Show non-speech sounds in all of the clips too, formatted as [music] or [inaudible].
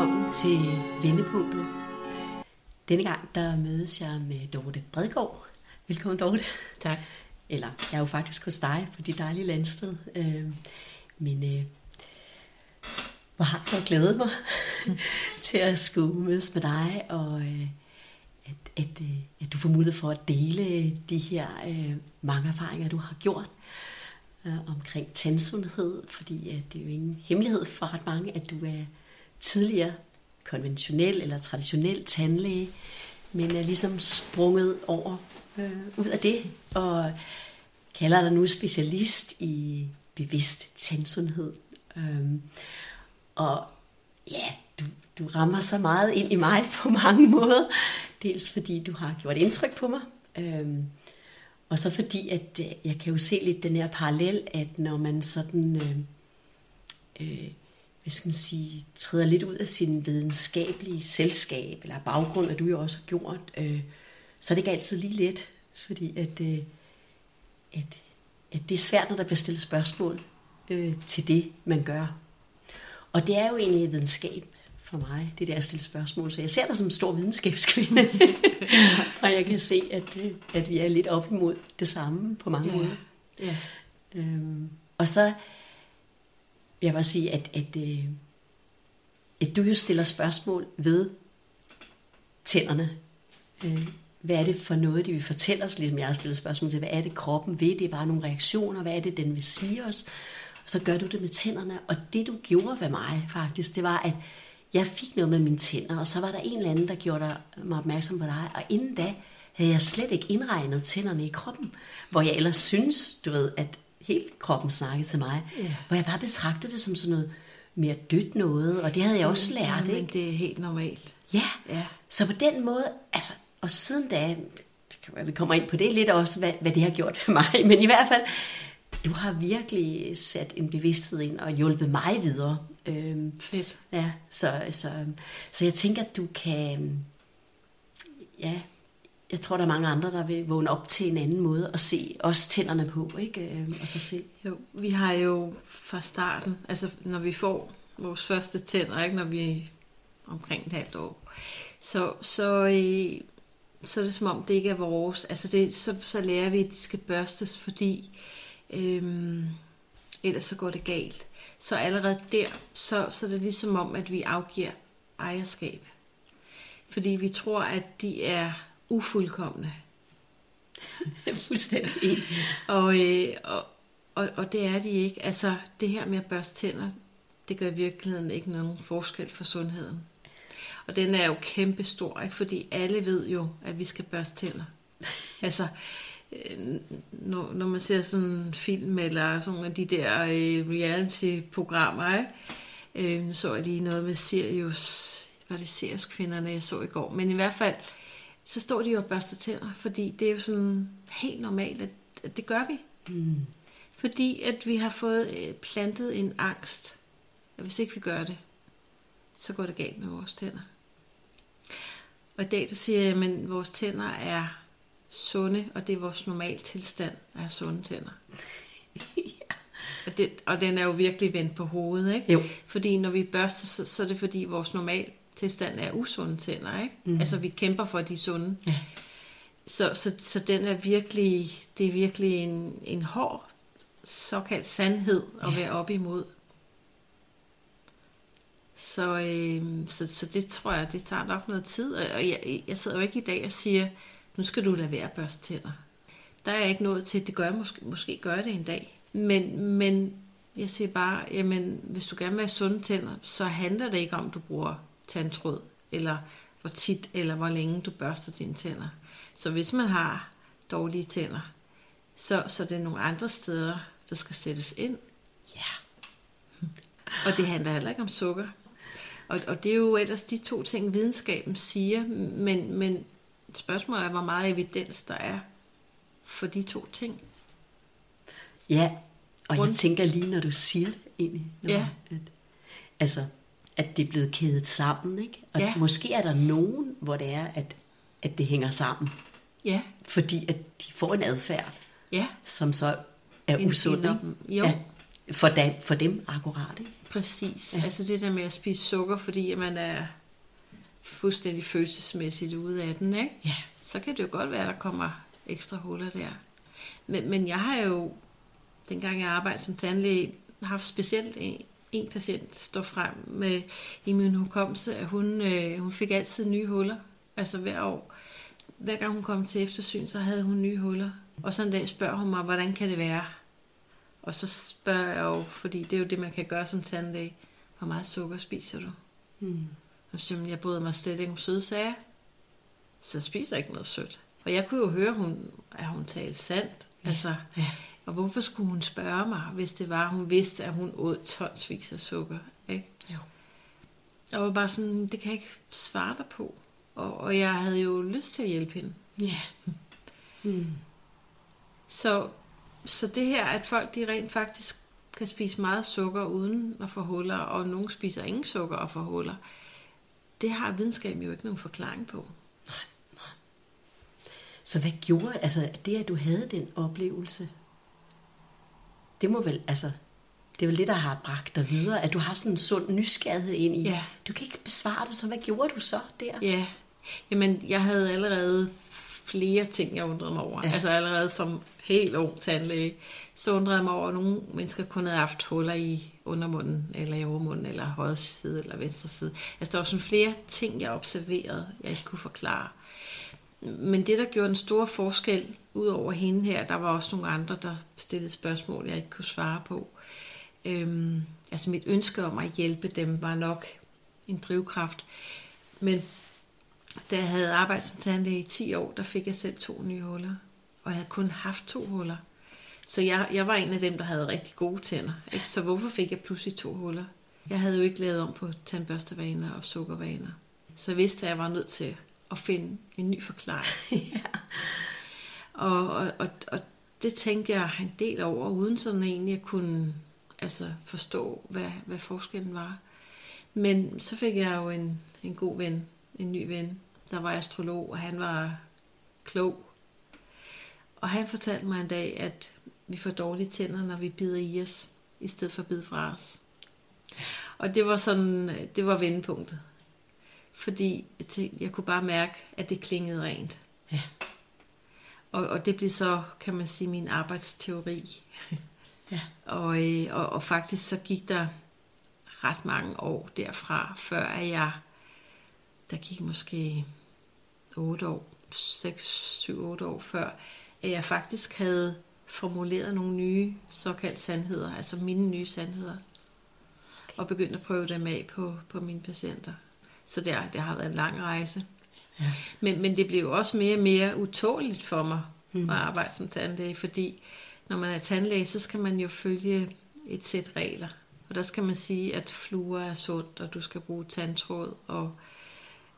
velkommen til Vendepunktet. Denne gang der mødes jeg med Dorte Bredgaard. Velkommen Dorte. Tak. Eller jeg er jo faktisk hos dig på dit dejlige landsted. Øh, men øh, hvor har jeg glædet mig [laughs] til at skulle mødes med dig, og øh, at, at, øh, at du får mulighed for at dele de her øh, mange erfaringer, du har gjort øh, omkring tandsundhed, fordi øh, det er jo ingen hemmelighed for ret mange, at du er tidligere konventionel eller traditionel tandlæge, men er ligesom sprunget over øh, ud af det, og kalder dig nu specialist i bevidst tandsundhed. Øhm, og ja, du, du rammer så meget ind i mig på mange måder. Dels fordi du har gjort indtryk på mig, øhm, og så fordi, at øh, jeg kan jo se lidt den her parallel, at når man sådan, øh, øh, hvad skal man sige, træder lidt ud af sin videnskabelige selskab, eller baggrund, at du jo også har gjort, øh, så er det ikke altid lige let, fordi at, øh, at, at det er svært, når der bliver stillet spørgsmål øh, til det, man gør. Og det er jo egentlig videnskab for mig, det der at stille spørgsmål. Så jeg ser dig som en stor videnskabskvinde. [laughs] og jeg kan se, at, øh, at vi er lidt op imod det samme på mange Ja. måder. Ja. Øhm, og så jeg vil sige, at, at, øh, at du jo stiller spørgsmål ved tænderne. Øh, hvad er det for noget, de vil fortælle os, ligesom jeg har stillet spørgsmål til, hvad er det kroppen ved, det er bare nogle reaktioner, hvad er det, den vil sige os, og så gør du det med tænderne, og det du gjorde ved mig faktisk, det var, at jeg fik noget med mine tænder, og så var der en eller anden, der gjorde dig- mig opmærksom på dig, og inden da havde jeg slet ikke indregnet tænderne i kroppen, hvor jeg ellers synes, du ved, at hele kroppen snakkede til mig, Ja. hvor jeg bare betragtede det som sådan noget mere dødt noget, og det havde jeg også lært, ja, men ikke? det er helt normalt. Ja, Ja. så på den måde, altså, og siden da, vi kommer ind på det lidt også, hvad, hvad det har gjort for mig, [laughs] men i hvert fald, du har virkelig sat en bevidsthed ind og hjulpet mig videre. Øhm, Fedt. ja, så, så, så jeg tænker, at du kan, ja, jeg tror, der er mange andre, der vil vågne op til en anden måde og se også tænderne på, ikke? Øhm, og så se, Jo, vi har jo fra starten, altså når vi får vores første tænder, ikke, når vi er omkring et halvt år, så, så, øh, så er det som om, det ikke er vores. Altså det, så, så lærer vi, at de skal børstes, fordi øhm, ellers så går det galt. Så allerede der, så, så er det ligesom om, at vi afgiver ejerskab. Fordi vi tror, at de er ufuldkommende. [laughs] fuldstændig enig. Og, øh, og, og, og det er de ikke. Altså, det her med at børste tænder, det gør i virkeligheden ikke nogen forskel for sundheden. Og den er jo kæmpe stor, ikke? fordi alle ved jo, at vi skal børste tænder. [laughs] Altså, øh, når, når man ser sådan en film eller sådan nogle af de der øh, reality-programmer, ikke? Øh, så er lige noget med Sirius, var det Sirius-kvinderne, jeg så i går. Men i hvert fald, så står de jo og børster tænder, fordi det er jo sådan helt normalt, at, det gør vi. Mm. Fordi at vi har fået øh, plantet en angst, at hvis ikke vi gør det, så går det galt med vores tænder. Og i dag der siger jeg, at vores tænder er sunde, og det er vores normal tilstand at have sunde tænder. [laughs] Og, det, og den er jo virkelig vendt på hovedet, ikke? Jo. Fordi når vi børster, så, så er det fordi vores normal tilstand er usunde tænder, ikke? Mm. Altså vi kæmper for, de sunde. Ja. Så, så, så den er virkelig, det er virkelig en, en hård såkaldt sandhed at være op imod. Så, øh, så, så det tror jeg, det tager nok noget tid. Og jeg, jeg sidder jo ikke i dag og siger, nu skal du lade være at børste tænder. Der er jeg ikke nået til, det gør jeg måske, måske gør jeg det en dag. Men, men jeg siger bare, jamen, hvis du gerne vil have sunde tænder, så handler det ikke om, du bruger tandtråd, eller hvor tit eller hvor længe du børster dine tænder. Så hvis man har dårlige tænder, så, så det er nogle andre steder, der skal sættes ind. Ja. [laughs] Og det handler heller ikke om sukker. Og, og det er jo ellers de to ting, videnskaben siger, men, men spørgsmålet er, hvor meget evidens der er for de to ting. Ja, og jeg Rundt. tænker lige, når du siger det egentlig. Når, Ja. At, altså, at det er blevet kædet sammen, ikke? Og Ja. måske er der nogen, hvor det er, at, at det hænger sammen. Ja, Fordi at de får en adfærd, ja. som så er En- usund. jo. Ja. for, dem, for dem akkurat, ikke? Præcis. Ja. Altså det der med at spise sukker, fordi man er fuldstændig følelsesmæssigt ude af den, ikke? Ja. så kan det jo godt være, at der kommer ekstra huller der. Men, men jeg har jo, dengang jeg arbejdede som tandlæge, haft specielt en, en patient stå frem med i min hukommelse, at hun, øh, hun fik altid nye huller, altså hver år. Hver gang hun kom til eftersyn, så havde hun nye huller. Og så en dag spørger hun mig, hvordan kan det være? Og så spørger jeg jo, fordi det er jo det, man kan gøre som tandlæge, hvor meget sukker spiser du? Mm. Og så jeg bryder mig slet ikke om søde sager. Så jeg spiser ikke noget sødt. Og jeg kunne jo høre, hun, at hun talte sandt. Altså, Ja. Og hvorfor skulle hun spørge mig, hvis det var, hun vidste, at hun åd tonsvis af sukker? Ikke? Jo. Jeg var bare sådan, det kan jeg ikke svare dig på. Og, og jeg havde jo lyst til at hjælpe hende. Ja. Mm. Så, så det her, at folk de rent faktisk kan spise meget sukker uden at få huller, og nogen spiser ingen sukker og får huller, det har videnskaben jo ikke nogen forklaring på. Så hvad gjorde, altså det, at du havde den oplevelse, det må vel, altså, det er vel det, der har bragt dig videre, at du har sådan en sund nysgerrighed ind i. Ja. Du kan ikke besvare det, så hvad gjorde du så der? Ja, jamen jeg havde allerede flere ting, jeg undrede mig over. Ja. Altså allerede som helt ung tandlæge, så undrede jeg mig over, at nogle mennesker kun havde haft huller i undermunden, eller i overmunden, eller højre side, eller venstre side. Altså der var sådan flere ting, jeg observerede, jeg ikke kunne forklare. Men det, der gjorde en stor forskel, udover hende her, der var også nogle andre, der stillede spørgsmål, jeg ikke kunne svare på. Øhm, altså mit ønske om at hjælpe dem var nok en drivkraft. Men da jeg havde arbejdet som tandlæge i 10 år, der fik jeg selv to nye huller. Og jeg havde kun haft to huller. Så jeg, jeg var en af dem, der havde rigtig gode tænder. Ikke? Så hvorfor fik jeg pludselig to huller? Jeg havde jo ikke lavet om på tandbørstevaner og sukkervaner. Så jeg vidste, at jeg var nødt til at finde en ny forklaring. [laughs] og, og, og, og det tænkte jeg en del over, uden sådan egentlig at kunne altså, forstå, hvad, hvad forskellen var. Men så fik jeg jo en, en god ven, en ny ven, der var astrolog, og han var klog. Og han fortalte mig en dag, at vi får dårlige tænder, når vi bider i os, i stedet for at bide fra os. Og det var sådan, det var vendepunktet. Fordi jeg, tænkte, jeg kunne bare mærke, at det klingede rent. Ja. Og, og det blev så, kan man sige, min arbejdsteori. Ja. [laughs] Og, øh, og, og faktisk så gik der ret mange år derfra, før jeg, der gik måske 8 år, 6, 7, 8 år før, at jeg faktisk havde formuleret nogle nye såkaldte sandheder, altså mine nye sandheder, og begyndt at prøve dem af på, på mine patienter. Så det, det har været en lang rejse. Ja. Men, men det blev også mere og mere utåligt for mig mm. at arbejde som tandlæge, fordi når man er tandlæge, så skal man jo følge et sæt regler. Og der skal man sige, at fluer er sundt, og du skal bruge tandtråd, og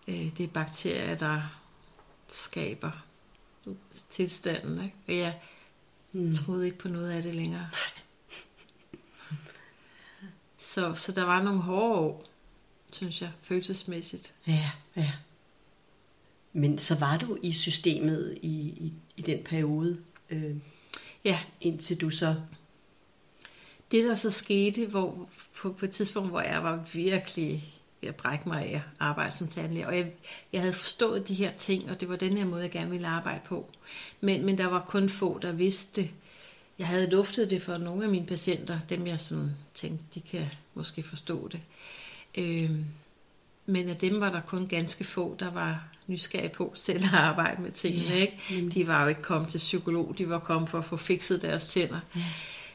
øh, det er bakterier, der skaber tilstanden. Ikke? Og jeg mm. troede ikke på noget af det længere. [laughs] Så, så der var nogle hårde år, synes jeg, følelsesmæssigt. Ja, ja. Men så var du i systemet i, i, i den periode, øh, Ja, indtil du så... det der så skete, hvor, på, på et tidspunkt, hvor jeg var virkelig ved at brække mig af at arbejde som tandlæge, og jeg, jeg havde forstået de her ting, og det var den her måde, jeg gerne ville arbejde på. Men, men der var kun få, der vidste det. Jeg havde luftet det for nogle af mine patienter, dem jeg sådan tænkte, de kan måske forstå det. Øhm, men af dem var der kun ganske få, der var nysgerrige på selv at arbejde med tingene. Ja, ikke? De var jo ikke kommet til psykolog, de var kommet for at få fikset deres tænder.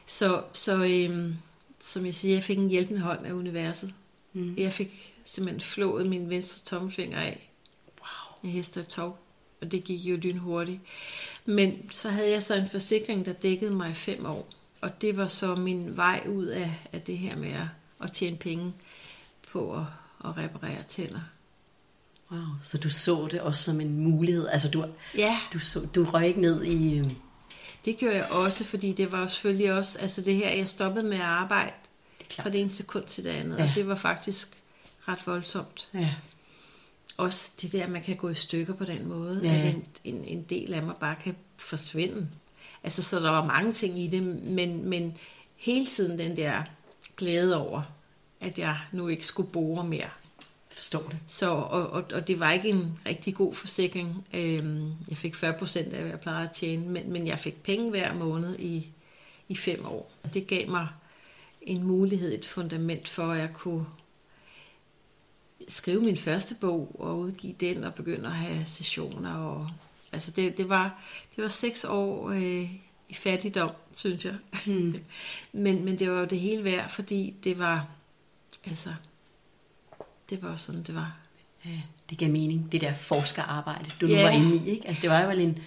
Så, så øhm, som jeg siger, jeg fik en hjælpende hånd af universet. Mm. Jeg fik simpelthen flået min venstre tommelfinger af. Wow. Jeg hestede et tog, og det gik jo lynhurtigt. Men så havde jeg så en forsikring, der dækkede mig i fem år. Og det var så min vej ud af, af det her med at, at tjene penge på at, at reparere tænder. Wow. Så du så det også som en mulighed. Altså du, Ja, du, så, du røg ikke ned i... øh, det gjorde jeg også, fordi det var selvfølgelig også, altså det her, jeg stoppede med at arbejde Det fra det ene sekund til det andet, Ja. og det var faktisk ret voldsomt. Ja. Også det der, man kan gå i stykker på den måde, Ja. at en, en, en del af mig bare kan forsvinde. Altså, så der var mange ting i det, men, men hele tiden den der glæde over, at jeg nu ikke skulle bore mere. Forstår det. Så, og, og, og det var ikke en rigtig god forsikring. Øhm, jeg fik 40 procent af, hvad jeg plejede at tjene, men, men jeg fik penge hver måned i, i fem år. Det gav mig en mulighed, et fundament for, at jeg kunne skrive min første bog og udgive den og begynde at have sessioner. Og, altså det, det, var, det var seks år øh, i fattigdom, synes jeg. Mm. [laughs] men, men det var jo det hele værd, fordi det var, altså, det var sådan, det var. Ja, det gav mening, det der forskerarbejde, du nu Ja. var inde i. Ikke? Altså, det var jo en...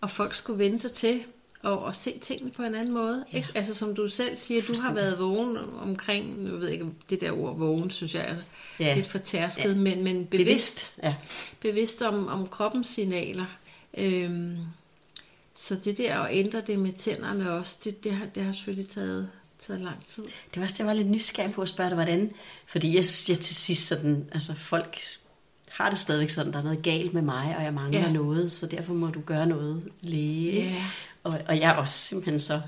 Og folk skulle vende sig til og, og se tingene på en anden måde. Ja. Ikke? Altså som du selv siger, du har været vågen omkring, nu ved jeg ikke, det der ord vågen, synes jeg er Ja. lidt fortærsket, Ja. men, men bevidst, Bevidst. Ja. bevidst om, om kroppens signaler. Øhm, så det der at ændre det med tænderne også, det, det, har, det har selvfølgelig taget, taget lang tid. Det var også, det jeg var lidt nysgerrig på at spørge dig, hvordan... Fordi jeg, jeg til sidst sådan... Altså, folk har det stadigvæk sådan, der er noget galt med mig, og jeg mangler Ja. noget, så derfor må du gøre noget, læge. Ja. Og, og jeg er også simpelthen så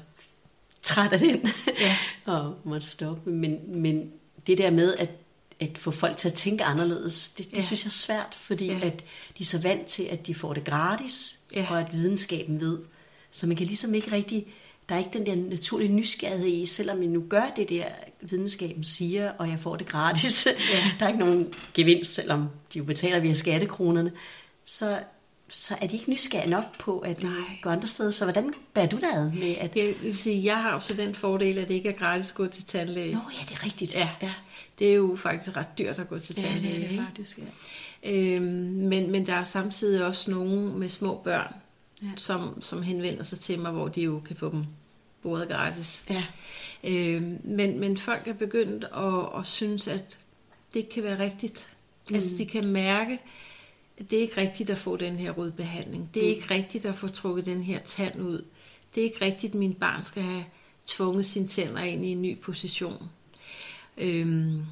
træt af den, Ja. [laughs] og måtte stoppe. Men, men det der med at, at få folk til at tænke anderledes, det, det Ja. synes jeg er svært, fordi ja. at de er så vant til, at de får det gratis, Ja. og at videnskaben ved. Så man kan ligesom ikke rigtig, der er ikke den der naturlige nysgerrighed i, selvom jeg nu gør det der, videnskaben siger, og jeg får det gratis. Ja. [laughs] der er ikke nogen gevinst, selvom de jo betaler via skattekronerne. Så, så er de ikke nysgerrige nok på at Nej. gå andre steder. Så hvordan bærer du dig ad med at... Jeg vil sige, jeg har jo så den fordel, at det ikke er gratis at gå til tandlæge. Nå ja, det er rigtigt. Ja. ja. Det er jo faktisk ret dyrt at gå til Ja, tandlæge. det er det faktisk, ja. Øhm, men, men der er samtidig også nogen med små børn, ja. Som, som henvender sig til mig, hvor de jo kan få dem boret gratis. Ja. Øhm, men, men folk er begyndt at, at synes, at det kan være rigtigt. Mm. Altså de kan mærke, at det er ikke rigtigt at få den her rodbehandling. Det er Mm. ikke rigtigt at få trukket den her tand ud. Det er ikke rigtigt, at min barn skal have tvunget sine tænder ind i en ny position. Øhm,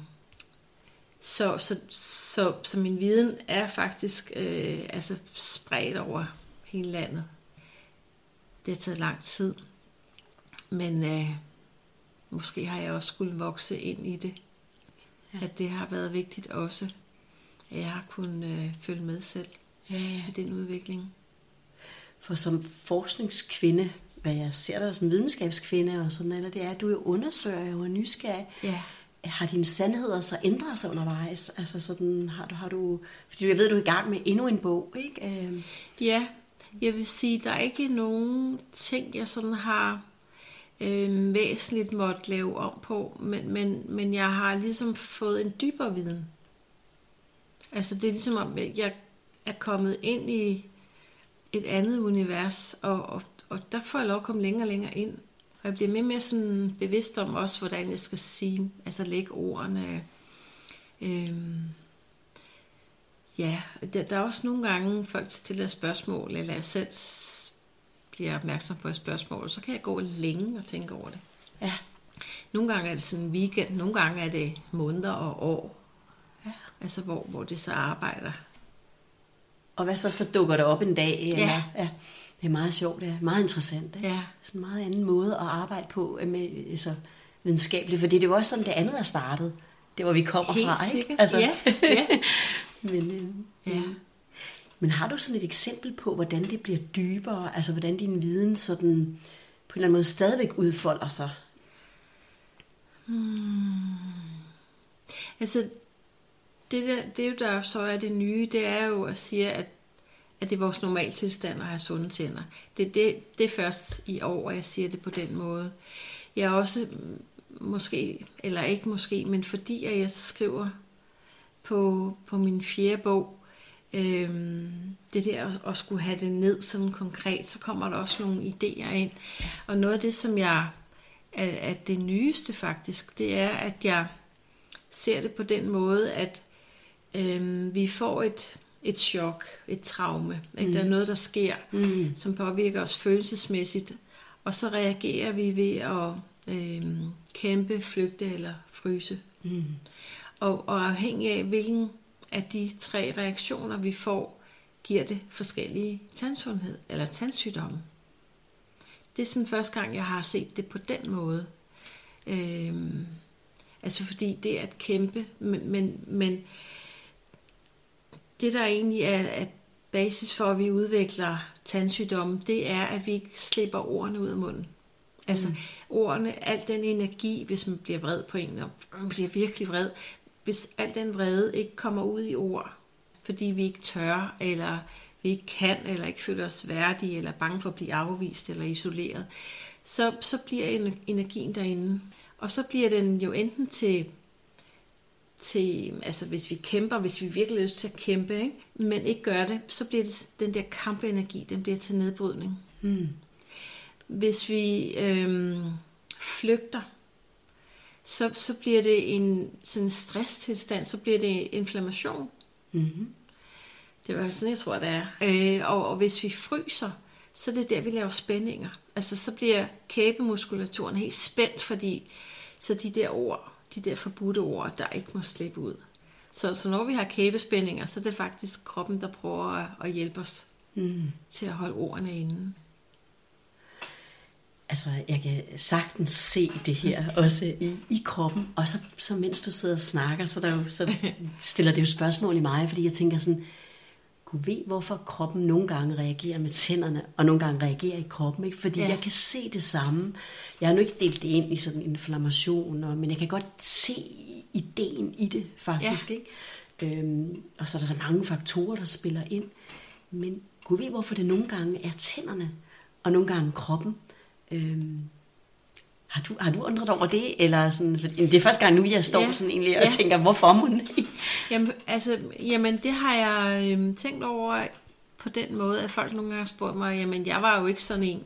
så, så, så, så min viden er faktisk øh, altså spredt over hele landet. Det har taget lang tid. Men øh, måske har jeg også skulle vokse ind i det. Ja. At det har været vigtigt også. At jeg har kunnet øh, følge med selv Ja, ja. i den udvikling. For som forskningskvinde, hvad jeg ser dig som videnskabskvinde og sådan, eller det er, at du jo undersøger og er nysgerrig. Ja. Har dine sandheder så ændret sig undervejs? Altså sådan, har du, har du, fordi jeg ved, du er i gang med endnu en bog, ikke? Øhm, Ja, jeg vil sige, der er ikke nogen ting, jeg sådan har øh, væsentligt måtte lave om på, men, men, men jeg har ligesom fået en dybere viden. Altså det er ligesom om, jeg er kommet ind i et andet univers, og, og, og der får jeg lov at komme længere og længere ind. Og jeg bliver mere og mere sådan bevidst om også, hvordan jeg skal sige, altså lægge ordene. Øh, Ja, der, der er også nogle gange, folk stiller spørgsmål, eller jeg selv bliver opmærksom på et spørgsmål, så kan jeg gå længe og tænke over det. ja. Nogle gange er det sådan en weekend, nogle gange er det måneder og år, ja. altså hvor, hvor det så arbejder. Og hvad så, så dukker det op en dag? Eller, Ja. ja. Det er meget sjovt, det er meget interessant. Ikke? Ja, Sådan en meget anden måde at arbejde på øh, med altså, videnskabeligt, fordi det var også sådan, det andet er startet. Det var vi kommer helt fra, ikke? sikkert. Altså, ja, ja. [laughs] Men, øh, Ja. Men har du sådan et eksempel på, hvordan det bliver dybere? Altså, hvordan din viden sådan på en eller anden måde stadigvæk udfolder sig? Altså, det, der, det er jo der så er det nye, det er jo at sige, at, at det er vores normaltilstand at have sunde tænder. Det, det, det er først i år, at jeg siger det på den måde. Jeg er også måske, eller ikke måske, men fordi at jeg så skriver på, på min fjerde bog, øhm, det der at, at skulle have det ned sådan konkret, så kommer der også nogle idéer ind. Og noget af det, som jeg er, er det nyeste faktisk, det er, at jeg ser det på den måde, at øhm, vi får et, et chok, et traume. Ikke? Der er noget, der sker, Mm. som påvirker os følelsesmæssigt, og så reagerer vi ved at øhm, kæmpe, flygte eller fryse. Mm. Og, og afhængig af, hvilken af de tre reaktioner, vi får, giver det forskellige tandsundhed eller tandsygdomme. det er sådan første gang, jeg har set det på den måde. Øhm, altså fordi det er et kæmpe, men, men, men det der egentlig er, er basis for, at vi udvikler tandsygdomme, det er, at vi ikke slipper ordene ud af munden. Altså mm. ordene, al den energi, hvis man bliver vred på en, og man bliver virkelig vred, hvis al den vrede ikke kommer ud i ord, fordi vi ikke tør, eller vi ikke kan, eller ikke føler os værdige, eller bange for at blive afvist eller isoleret, så, så bliver energien derinde. Og så bliver den jo enten til, til, altså hvis vi kæmper, hvis vi virkelig har lyst til at kæmpe, ikke? men ikke gør det, så bliver det, den der kampenergi, den bliver til nedbrydning. Mm. Hvis vi øhm, flygter, så, så bliver det en sådan stresstilstand, så bliver det inflammation. Mm-hmm. Det var sådan, jeg tror, det er. Øh, og, og hvis vi fryser, så er det der, vi laver spændinger. Altså, så bliver kæbemuskulaturen helt spændt, fordi så de der ord, de der forbudte ord, der ikke må slippe ud. Så, så når vi har kæbespændinger, så er det faktisk kroppen, der prøver at, at hjælpe os mm. til at holde ordene inde. Altså, jeg kan sagtens se det her også i, i kroppen, og så, så mens du sidder og snakker, så, der jo, så [laughs] stiller det jo spørgsmål i mig, fordi jeg tænker sådan, kunne ved, hvorfor kroppen nogle gange reagerer med tænderne, og nogle gange reagerer i kroppen, ikke? fordi ja. jeg kan se det samme. Jeg har nu ikke delt det ind i sådan inflammation, og, men jeg kan godt se ideen i det faktisk. Ja. Ikke? Øhm, og så er der så mange faktorer, der spiller ind. Men kunne ved, hvorfor det nogle gange er tænderne, og nogle gange kroppen, Øhm, har du, har du undret over det? Eller sådan, for det er første gang nu, jeg står ja. sådan egentlig og ja. tænker, hvorfor må jamen, altså, jamen, det har jeg øhm, tænkt over på den måde, at folk nogle gange har spurgt mig, jamen, jeg var jo ikke sådan en,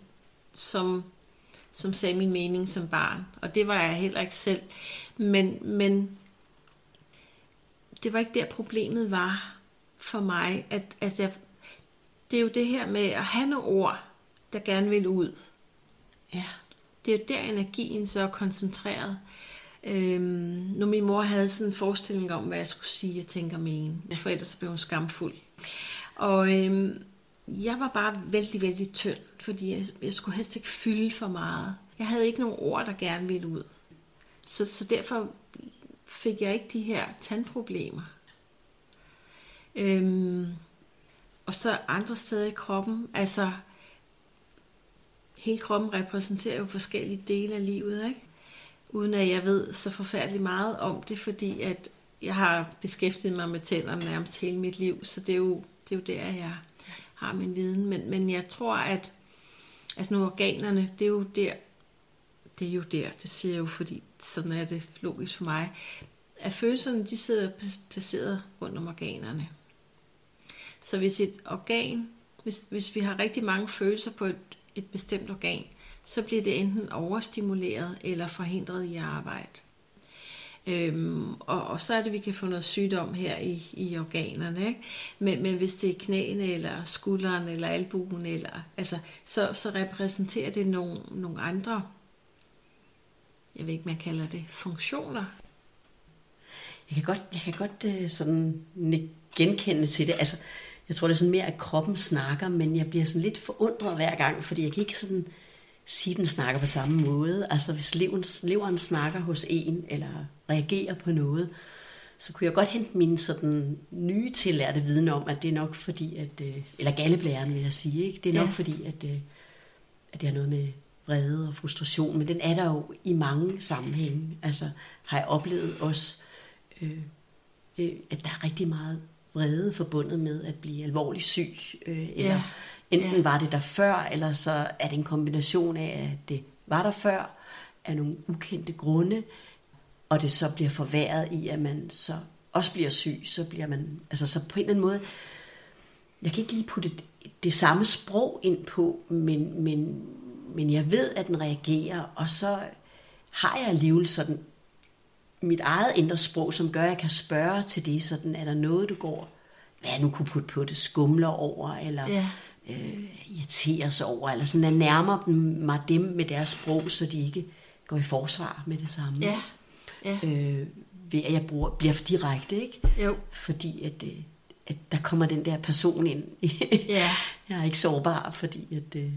som, som sagde min mening som barn. Og det var jeg heller ikke selv. Men, men det var ikke der, problemet var for mig. At, at jeg, det er jo det her med at have nogle ord, der gerne vil ud Ja. Det er jo der energien så er koncentreret. Øhm, nu min mor havde sådan en forestilling om, hvad jeg skulle sige og tænke og mene. For ellers blev hun skamfuld. Og øhm, jeg var bare vældig, vældig tynd, fordi jeg, jeg skulle helst ikke fylde for meget. Jeg havde ikke nogen ord, der gerne ville ud. Så, så derfor fik jeg ikke de her tandproblemer. Øhm, og så andre steder i kroppen, altså hele kroppen repræsenterer jo forskellige dele af livet, ikke? Uden at jeg ved så forfærdeligt meget om det, fordi at jeg har beskæftiget mig med tænderne nærmest hele mit liv, så det er jo, det er jo der, jeg har min viden. Men, men jeg tror, at altså nu organerne, det er jo der, det er jo der, det siger jeg jo, fordi sådan er det logisk for mig, at følelserne, de sidder placeret rundt om organerne. Så hvis et organ, hvis, hvis vi har rigtig mange følelser på et et bestemt organ, så bliver det enten overstimuleret eller forhindret i at arbejde. Øhm, og, og så er det, at vi kan få noget sygdom her i, i organerne. Ikke? Men, men hvis det er knæene, eller skulderen, eller albuen, eller, altså, så, så repræsenterer det nogle, nogle andre, jeg ved ikke, man kalder det, funktioner. Jeg kan godt, jeg kan godt øh, sådan genkende til det. Altså, jeg tror, det er sådan mere, at kroppen snakker, men jeg bliver sådan lidt forundret hver gang, fordi jeg kan ikke sådan sige, at den snakker på samme måde. Altså hvis leveren, leveren snakker hos en, eller reagerer på noget, så kunne jeg godt hente min sådan nye tillærte viden om, at det er nok fordi, at, øh, eller galleblæren vil jeg sige, ikke? det er nok ja. fordi, at, øh, at det har noget med vrede og frustration, men den er der jo i mange sammenhænge. Altså har jeg oplevet også, øh, øh, at der er rigtig meget vrede forbundet med at blive alvorligt syg. Øh, eller ja. enten ja. var det der før, eller så er det en kombination af, at det var der før, af nogle ukendte grunde, og det så bliver forværret i, at man så også bliver syg, så bliver man, altså så på en eller anden måde, jeg kan ikke lige putte det, det samme sprog ind på, men, men, men jeg ved, at den reagerer, og så har jeg alligevel sådan mit eget indre sprog, som gør, at jeg kan spørge til det, sådan, er der noget, du går, hvad jeg nu kunne putte på det, skumler over, eller ja. øh, irriterer sig over, eller sådan, jeg nærmer dem, mig dem med deres sprog, så de ikke går i forsvar med det samme. Ja. Ja. Øh, ved at jeg bruger, bliver for direkte, ikke? Jo. Fordi at, øh, at der kommer den der person ind. [laughs] ja. Jeg er ikke sårbar, fordi at... Øh,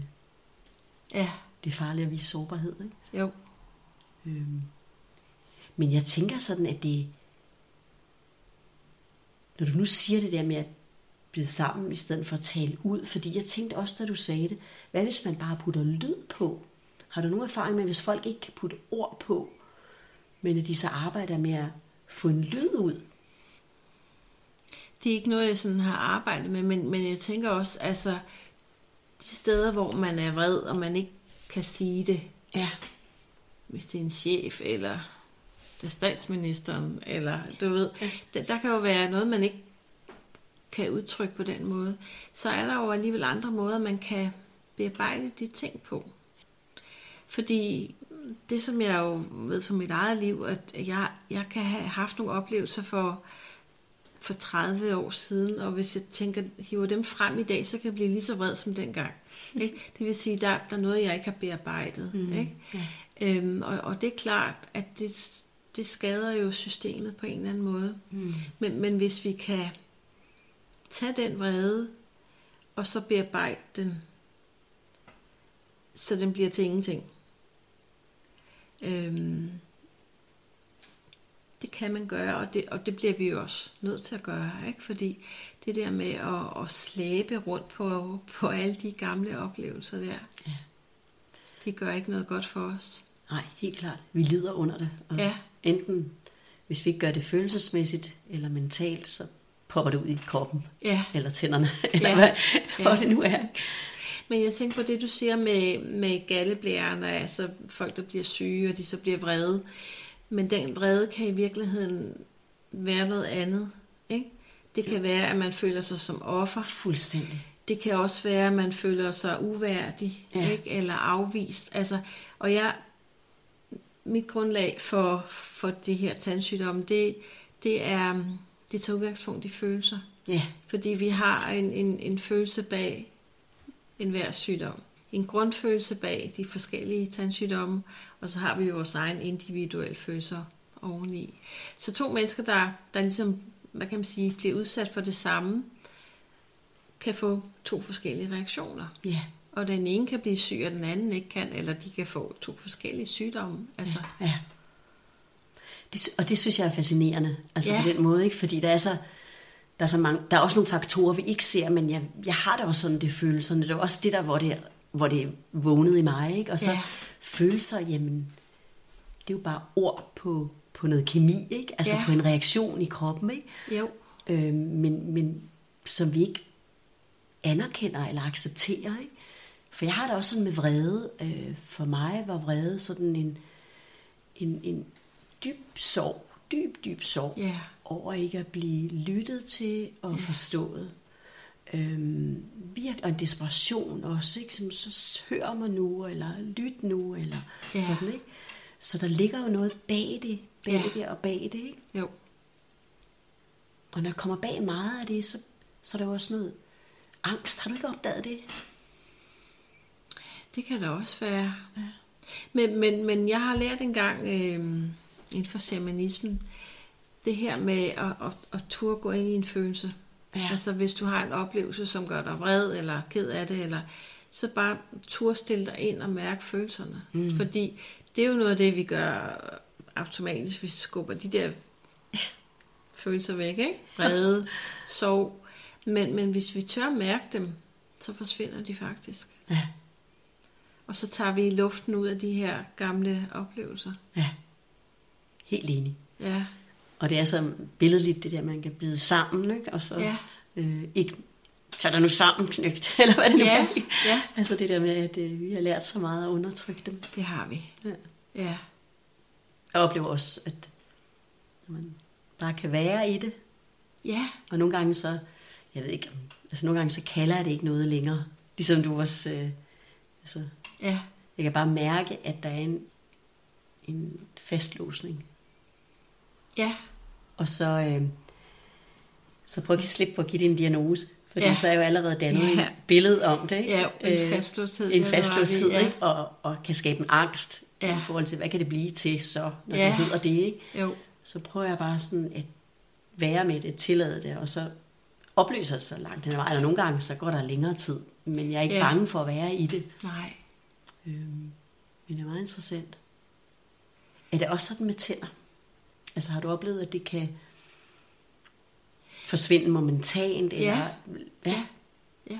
ja. det er farligt at vise sårbarhed. Ikke? Jo. Øhm. Men jeg tænker sådan, at det... Når du nu siger det der med at blive sammen, i stedet for at tale ud, fordi jeg tænkte også, da du sagde det, hvad hvis man bare putter lyd på? Har du nogen erfaring med, hvis folk ikke kan putte ord på, men at de så arbejder med at få en lyd ud? Det er ikke noget, jeg sådan har arbejdet med, men, men jeg tænker også, altså, de steder, hvor man er vred, og man ikke kan sige det, Ja. hvis det er en chef, eller er statsministeren, eller du ved, der, der kan jo være noget, man ikke kan udtrykke på den måde. Så er der jo alligevel andre måder, man kan bearbejde de ting på. Fordi det, som jeg jo ved fra mit eget liv, at jeg, jeg kan have haft nogle oplevelser for, for 30 år siden, og hvis jeg tænker, hiver dem frem i dag, så kan jeg blive lige så vred som dengang. [laughs] Ikke? Det vil sige, der, der er noget, jeg ikke har bearbejdet. Mm. Ikke? Ja. Øhm, og, og det er klart, at det, det skader jo systemet på en eller anden måde. Mm. Men, men hvis vi kan tage den vrede, og så bearbejde den, så den bliver til ingenting. Øhm, det kan man gøre, og det, og det bliver vi jo også nødt til at gøre, ikke? fordi det der med at, at slæbe rundt på, på alle de gamle oplevelser der, Ja. det gør ikke noget godt for os. Nej, helt klart. Vi lider under det. Og Ja. Enten, hvis vi ikke gør det følelsesmæssigt eller mentalt, så popper det ud i kroppen Ja. eller tænderne, [laughs] eller Ja. hvad, hvor Ja. det nu er. Men jeg tænker på det, du siger med, med galleblæren, og altså folk, der bliver syge, og de så bliver vrede. Men den vrede kan i virkeligheden være noget andet. Ikke? Det kan være, at man føler sig som offer. Fuldstændig. Det kan også være, at man føler sig uværdig Ja. ikke? eller afvist. Altså, og jeg, mit grundlag for, for de her tandsygdomme, det, det er, det tager udgangspunkt i følelser. Ja, Fordi vi har en, en, en følelse bag enhver sygdom. En grundfølelse bag de forskellige tandsygdomme, og så har vi jo vores egen individuelle følelser oveni. Så to mennesker, der, der ligesom, hvad kan man sige, bliver udsat for det samme, kan få to forskellige reaktioner. ja, Og den ene kan blive syg, og den anden ikke kan, eller de kan få to forskellige sygdomme. Altså, ja. Det, og det synes jeg er fascinerende, altså Ja. på den måde, ikke? fordi der er så, der er så mange, der er også nogle faktorer, vi ikke ser, men jeg, jeg har da også sådan det følelserne, det er også det der, hvor det, hvor det vågnet i mig, ikke? og så Ja. følelser, jamen, det er jo bare ord på, på noget kemi, ikke? altså Ja. på en reaktion i kroppen, ikke? jo, øh, men, men som vi ikke anerkender eller accepterer. Ikke? For jeg har det også sådan med vrede. Øh, for mig var vrede sådan en, en, en dyb sorg, dyb, dyb sorg ja, over ikke at blive lyttet til og forstået. Øhm, og en desperation også, ikke? Som, så hør mig nu, eller lyt nu, eller ja. sådan, ikke? Så der ligger jo noget bag det, bag Ja. det og bag det, ikke? jo, Og når jeg kommer bag meget af det, så, så er der jo også noget angst. Har du ikke opdaget det? Det kan det også være. Ja. Men, men, men jeg har lært engang øh, inden for shamanismen, det her med at, at, at turde gå ind i en følelse. Ja. Altså hvis du har en oplevelse, som gør dig vred eller ked af det, eller, så bare turde stille dig ind og mærke følelserne. Mm. Fordi det er jo noget af det, vi gør automatisk, vi skubber de der følelser væk, ikke? Vrede, sorg. Men, men hvis vi tør mærke dem, så forsvinder de faktisk. Ja. Og så tager vi luften ud af de her gamle oplevelser. Ja. Helt enig. Ja, Og det er så billedligt, det der, man kan bide sammen, ikke? Og så Ja. øh, ikke tag dig nu sammen, knægt, [laughs] eller hvad det nu Ja, er. ja. Altså det der med, at øh, vi har lært så meget at undertrykke dem. det har vi. Ja. Ja, Jeg oplever også, at når man bare kan være i det, ja, og nogle gange så, jeg ved ikke, altså nogle gange så kalder det ikke noget længere. Ligesom du også, øh, altså, ja, jeg kan bare mærke, at der er en, en fastlåsning. ja, Og så, øh, så prøv at give slip på at give det en diagnose. Fordi Ja. så er jo allerede dannet Ja. et billede om det. Ikke? ja, en Øh, fastlåshed. En ret i, fastlåshed, ja. ikke? Og, og kan skabe en angst Ja. i forhold til, hvad kan det blive til så, når Ja. det hedder det. Ikke? Jo, Så prøver jeg bare sådan at være med det, tillade det, og så opløser det sig langt ad vejen. Og nogle gange, så går der længere tid. Men jeg er ikke ja. bange for at være i det. nej. Øhm, men det er meget interessant. Er det også sådan med tænder? Altså har du oplevet, at det kan forsvinde momentant? Eller, Ja. Ja. Ja.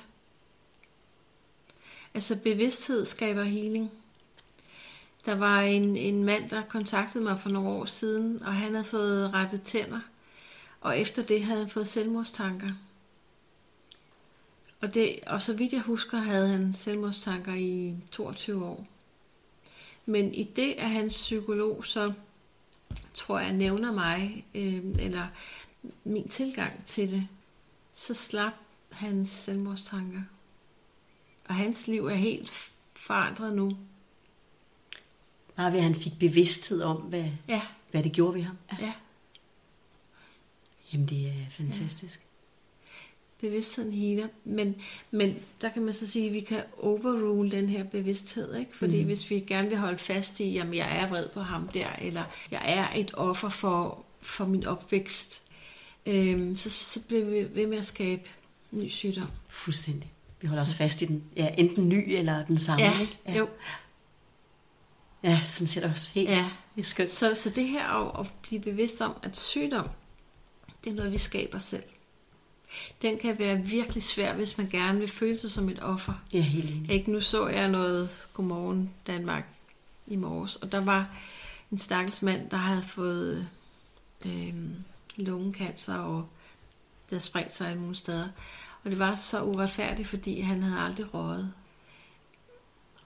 Altså bevidsthed skaber healing. Der var en, en mand, der kontaktede mig for nogle år siden, og han havde fået rettet tænder. Og efter det havde han fået selvmordstanker. Og, det, og så vidt jeg husker, havde han selvmordstanker i 22 år. Men i det, at hans psykolog så, tror jeg, nævner mig, øh, eller min tilgang til det, så slap hans selvmordstanker. Og hans liv er helt forandret nu. Bare ved, at han fik bevidsthed om, hvad, Ja, hvad det gjorde ved ham. Ja. ja. Jamen, det er fantastisk. Bevidstheden healer. Men, men der kan man så sige, at vi kan overrule den her bevidsthed. Ikke? Fordi mm. hvis vi gerne vil holde fast i, at jeg er vred på ham der, eller jeg er et offer for, for min opvækst, øhm, så, så bliver vi ved med at skabe ny sygdom. Fuldstændig. Vi holder os fast i den. Ja, enten ny eller den samme. Ja, ikke? jo. Ja, sådan ser det også helt. Ja. Det er skønt. Så, så det her at, at blive bevidst om, at sygdom, det er noget, vi skaber selv. Den kan være virkelig svær, hvis man gerne vil føle sig som et offer. Ja, helt enig. Ikke? Nu så jeg noget Godmorgen Danmark i morges, og der var en stakkels mand, der havde fået øh, lungekancer, og der spredt sig nogle steder. Og det var så uretfærdigt, fordi han havde aldrig røget.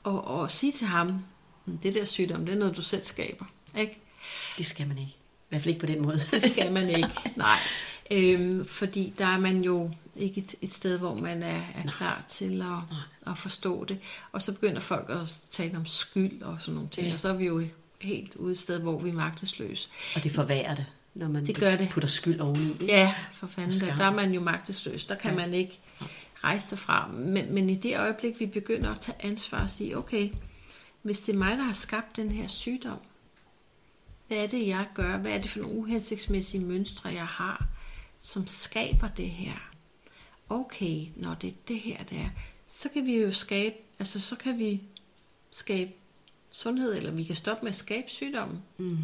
Og, og at sige til ham, "Hmm, det der sygdom, det er noget, du selv skaber. Ikke? Det skal man ikke. I hvert fald ikke på den måde. Det skal man ikke. [laughs] Nej. Øhm, fordi der er man jo ikke et, et sted, hvor man er, er klar til at, at forstå det. Og så begynder folk at tale om skyld og sådan nogle ting. Ja. Og så er vi jo helt ude et sted, hvor vi er magtesløse. Og det forværrer det, når man Det gør det. putter skyld oveni. ikke? Ja, for fanden. Der, der er man jo magtesløs. Der kan ja. man ikke rejse sig fra. Men, men i det øjeblik, vi begynder at tage ansvar og sige, okay, hvis det er mig, der har skabt den her sygdom, hvad er det, jeg gør? Hvad er det for nogle uhensigtsmæssige mønstre, jeg har, som skaber det her? Okay, når det er det her, det er, så kan vi jo skabe, altså så kan vi skabe sundhed, eller vi kan stoppe med at skabe sygdommen. Mm.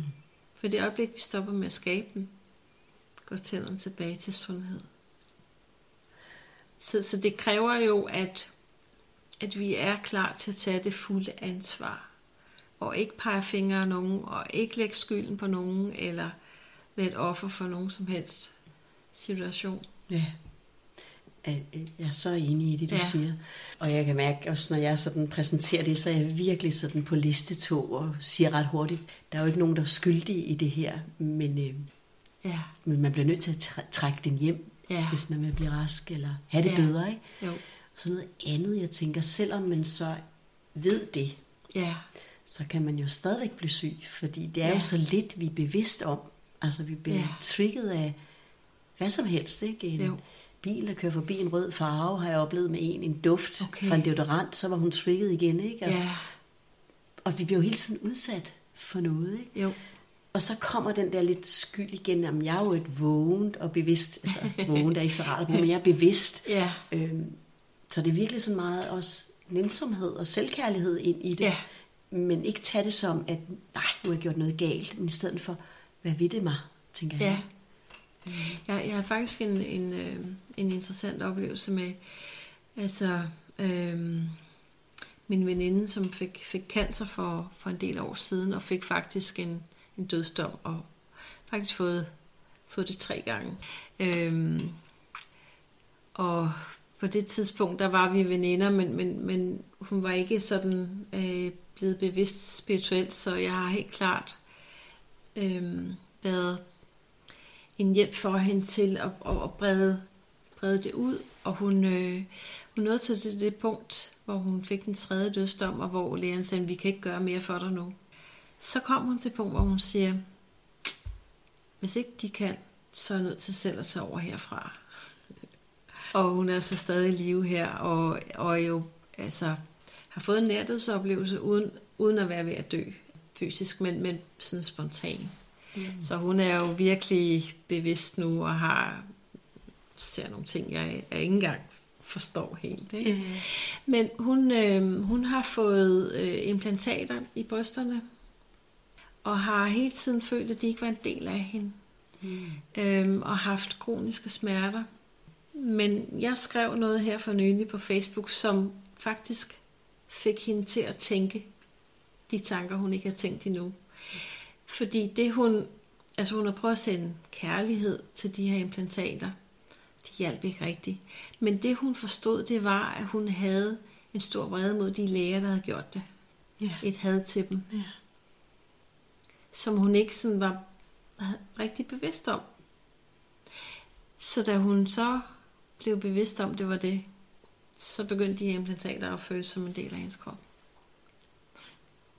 For det øjeblik, vi stopper med at skabe den, går tænderne tilbage til sundhed. Så, så det kræver jo, at, at vi er klar til at tage det fulde ansvar. Og ikke pege fingre af nogen, og ikke lægge skylden på nogen, eller være et offer for nogen som helst situation. Ja. Jeg er så enig i det, du ja. Siger. Og jeg kan mærke også, når jeg sådan præsenterer det, så er jeg virkelig sådan på listetog og siger ret hurtigt, der er jo ikke nogen, der er skyldige i det her, men, øh, Ja, men man bliver nødt til at træ- trække den hjem, ja, hvis man vil blive rask eller have det Ja. bedre. Ikke? jo, Så noget andet, jeg tænker, selvom man så ved det, ja, så kan man jo stadigvæk blive syg, fordi det er ja. Jo så lidt, vi er bevidst om. Altså, vi bliver. Ja. trigget af hvad som helst, ikke? En Jo. bil, der kører forbi en rød farve, har jeg oplevet med en, en duft okay. Fra en deodorant, så var hun trigget igen, ikke? Og, ja, og vi bliver jo hele tiden udsat for noget, ikke? jo, Og så kommer den der lidt skyld igen, om jeg er jo et vågent og bevidst, altså vågent er ikke så rart at bruge, men jeg er bevidst. ja, Øhm, så det er virkelig sådan meget også nænsomhed og selvkærlighed ind i det. ja, Men ikke tage det som, at nej, nu har jeg gjort noget galt, men i stedet for, hvad ved det mig, tænker ja. jeg. Mm. Jeg, jeg har faktisk en, en, øh, en interessant oplevelse med, altså, øh, min veninde, som fik, fik cancer for, for en del år siden, og fik faktisk en, en dødsdom, og faktisk fået, fået det tre gange. Øh, og på det tidspunkt, der var vi veninder, men, men, men hun var ikke sådan øh, blevet bevidst spirituelt, så jeg har helt klart øh, været en hjælp for hende til at, at, at brede, brede det ud. Og hun, øh, hun nåede til til det punkt, hvor hun fik den tredje dødsdom, og hvor lægen sagde, vi kan ikke gøre mere for dig nu. Så kom hun til punkt, hvor hun siger, hvis ikke de kan, så er jeg nødt til selv at tage over herfra. [laughs] og hun er så stadig i live her, og, og jo altså, har fået en nærdødsoplevelse, uden, uden at være ved at dø fysisk, men, men sådan spontan. Mm. Så hun er jo virkelig bevidst nu, og har ser nogle ting, jeg, jeg ikke engang forstår helt. Ikke? Ja. Men hun, øh, hun har fået øh, implantater i brysterne, og har hele tiden følt, at de ikke var en del af hende. Mm. Øhm, og haft kroniske smerter. Men jeg skrev noget her for nylig på Facebook, som faktisk fik hende til at tænke de tanker, hun ikke har tænkt endnu. Fordi det hun, altså hun har prøvet at sende kærlighed til de her implantater. De hjalp ikke rigtigt. Men det hun forstod, det var, at hun havde en stor vrede mod de læger, der havde gjort det. Ja. Et had til dem. Ja. Som hun ikke sådan var rigtig bevidst om. Så da hun så blev bevidst om, det var det, så begyndte de her implantater at føles som en del af hendes krop.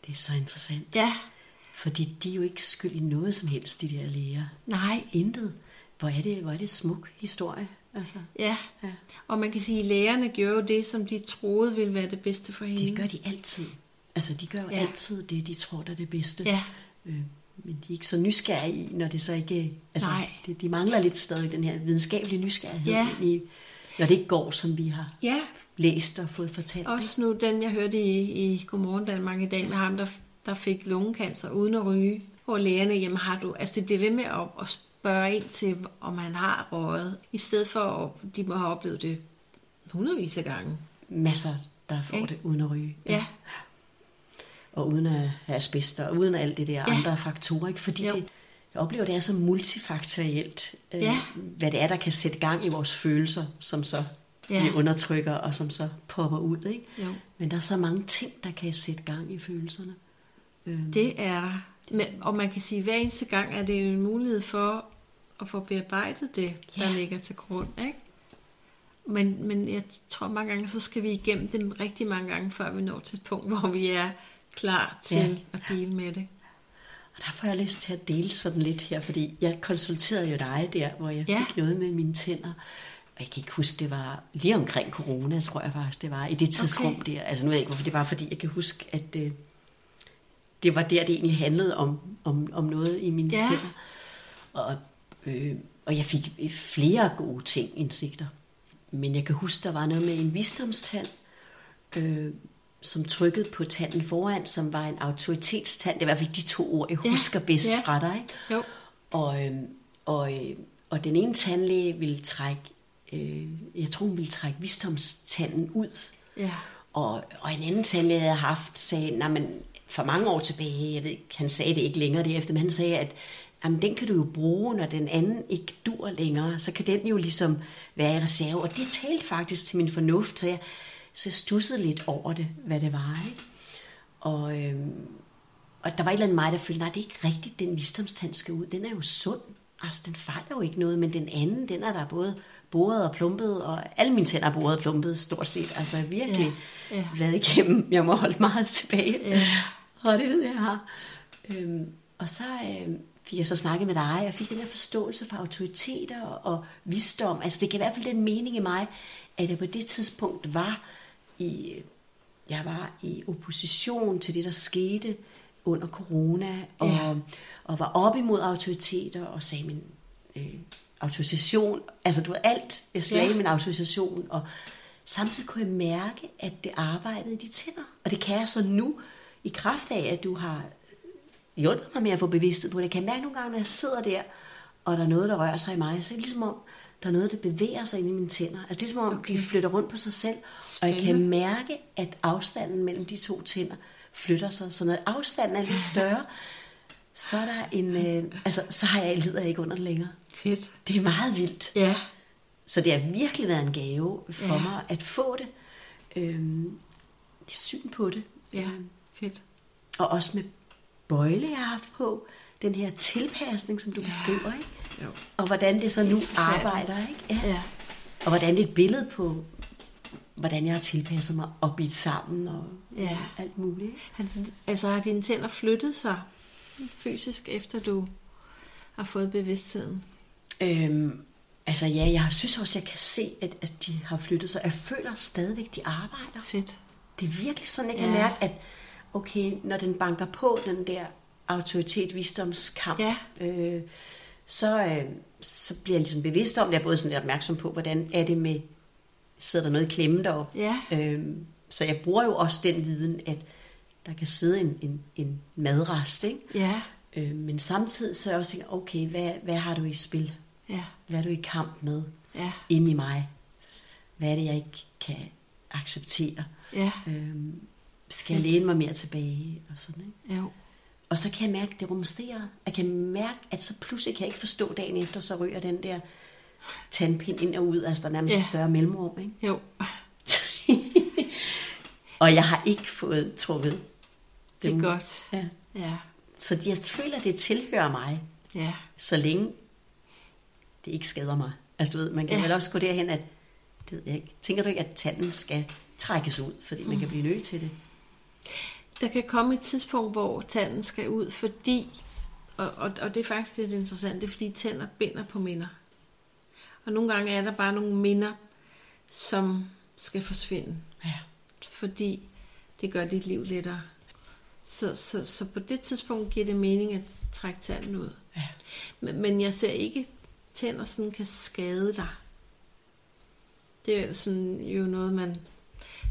Det er så interessant. Ja, Fordi de er jo ikke skyld i noget som helst, de der læger. nej, Intet. Hvor er det, hvor er det smuk historie. Altså, ja. ja. Og man kan sige, at lægerne gjorde jo det, som de troede ville være det bedste for hende. Det gør de altid. Altså, de gør jo Ja. altid det, de tror, der er det bedste. Ja, Øh, men de er ikke så nysgerrige i, når det så ikke... Altså, Nej. De, de mangler lidt stadig den her videnskabelige nysgerrighed, Ja. i, når det ikke går, som vi har ja. læst og fået fortalt. Også nu, den jeg hørte i, i Godmorgen Danmark i dag med ham, der, der fik lungekancer uden at ryge. Hvor lægerne, jamen har du, altså det bliver ved med at, at spørge ind til, om han har røget, i stedet for, at de må have oplevet det hundredvis af gange. Masser, der får Ikke? det uden at ryge. Ja, Og uden at have asbest, og uden alt det der Ja. ja. andre faktorer. Ikke? Fordi Jo. det, jeg oplever, det er så multifaktorielt, øh, Ja. hvad det er, der kan sætte gang i vores følelser, som så Ja. ja. vi undertrykker, og som så popper ud. Ikke? jo. Men der er så mange ting, der kan sætte gang i følelserne. Øh, Det er og man kan sige, at hver eneste gang er det en mulighed for at få bearbejdet det, der ligger til grund. Ikke? Men, men jeg tror mange gange, så skal vi igennem det rigtig mange gange, før vi når til et punkt, [laughs] hvor vi er klar til Ja. at deal med det. Og der får jeg lyst til at dele sådan lidt her, fordi jeg konsulterede jo dig der, hvor jeg Ja. fik noget med mine tænder. Og jeg kan ikke huske, det var lige omkring corona, tror jeg faktisk, det var i det tidsrum Okay. der. Altså nu ved jeg ikke, hvorfor det var, fordi jeg kan huske, at øh, det var der, det egentlig handlede om, om, om noget i mine Ja. tænder. Og, øh, og jeg fik flere gode ting, indsigter. Men jeg kan huske, der var noget med en visdomstand, øh, som trykkede på tanden foran, som var en autoritetstand. Det er i hvert fald de to ord, jeg Ja, husker bedst ja. fra dig. Jo, Og, øh, og, øh, og den ene tandlæge ville trække, øh, jeg tror hun ville trække visdomstanden ud. ja. Og, og en anden tandlæge, jeg havde haft, sagde, nej, men for mange år tilbage, jeg ved ikke, han sagde det ikke længere det efter, men han sagde, at jamen, den kan du jo bruge, når den anden ikke dur længere, så kan den jo ligesom være i reserve. Og det talte faktisk til min fornuft, så jeg, så jeg stussede lidt over det, hvad det var. Ikke? Og, øhm, og der var et eller andet mig, der følte, nej, det er ikke rigtigt, den visdomstand skal ud. Den er jo sund. Altså, den fejler jo ikke noget, men den anden, den er der både boret og plumpet, og alle mine tænder er boret og plumpet, stort set. Altså, virkelig Ja, ja. været igennem. Jeg må holde meget tilbage. Ja. Og det ved jeg, jeg har. Øhm, og så øhm, fik jeg så snakket med dig, og jeg fik den her forståelse for autoriteter og, og visdom. Altså, det kan i hvert fald den mening i mig, at jeg på det tidspunkt var i, jeg var i opposition til det, der skete under corona, og, Ja. og var op imod autoriteter, og sagde min øh, autorisation, altså du ved alt, jeg slagde ja. min autorisation, og samtidig kunne jeg mærke, at det arbejdede i de tænder. Og det kan jeg så nu, i kraft af, at du har hjulpet mig med at få bevidsthed på det. Jeg kan mærke nogle gange, når jeg sidder der, og der er noget, der rører sig i mig, så er det ligesom om, der er noget, der bevæger sig ind i mine tænder. Altså det er som om, okay. de flytter rundt på sig selv, og jeg kan Spændende. mærke, at afstanden mellem de to tænder flytter sig. Så når afstanden er lidt [laughs] større, så er der en, øh, altså, så har jeg, lider jeg ikke under det længere. Fedt. Det er meget vildt. Ja, Så det har virkelig været en gave for Ja. mig at få det. Øhm, det er syn på det. ja, Øhm, fedt. Og også med bøjle, jeg har haft på. Den her tilpasning, som du Ja. beskriver. Ikke? Jo. Og hvordan det så nu arbejder. Ikke? Ja. Ja. Og hvordan det er et billede på, hvordan jeg har tilpasset mig og bidt sammen og Ja. alt muligt. Din- Altså har dine tænder flyttet sig fysisk, efter du har fået bevidstheden? Øhm, altså ja, jeg synes også, jeg kan se, at, at de har flyttet sig. Jeg føler stadigvæk, de arbejder. Fedt. Det er virkelig sådan, jeg kan ja. mærke, at okay, når den banker på den der autoritet, visdomskamp, Ja. øh, så, øh, så bliver jeg ligesom bevidst om det. Jeg er både sådan lidt opmærksom på, hvordan er det med sidder der noget i klemme deroppe. Ja. Øhm, så jeg bruger jo også den viden, at der kan sidde en, en, en madrest, ikke? Ja. Øh, men samtidig så er jeg også tænker, okay, hvad, hvad har du i spil? Ja. Hvad er du i kamp med Ja. inde i mig? Hvad er det, jeg ikke kan acceptere? Ja. Øhm, skal jeg læne mig mere tilbage? Og, sådan, ikke? Jo. og så kan jeg mærke, at det rumsterer. Jeg kan mærke, at så pludselig kan jeg ikke forstå dagen efter, så ryger den der tandpind ind og ud. Altså der er nærmest Ja. et større mellemrum. Ikke? Jo. [laughs] Og jeg har ikke fået trukket Det er dem. godt. Ja. Ja. Så jeg føler, at det tilhører mig, Ja. så længe det ikke skader mig. Altså du ved, man kan Ja. vel også gå derhen, at det ved jeg ikke. Tænker du ikke, at tanden skal trækkes ud, fordi man kan blive nødt til det? Der kan komme et tidspunkt, hvor tanden skal ud, fordi, og, og, og det er faktisk lidt interessant, det er fordi tænder binder på minder. Og nogle gange er der bare nogle minder, som skal forsvinde, Ja. fordi det gør dit liv lettere. Så, så, så på det tidspunkt giver det mening at trække tanden ud. Ja. Men, men jeg ser ikke, tænder sådan kan skade dig. Det er sådan jo noget, man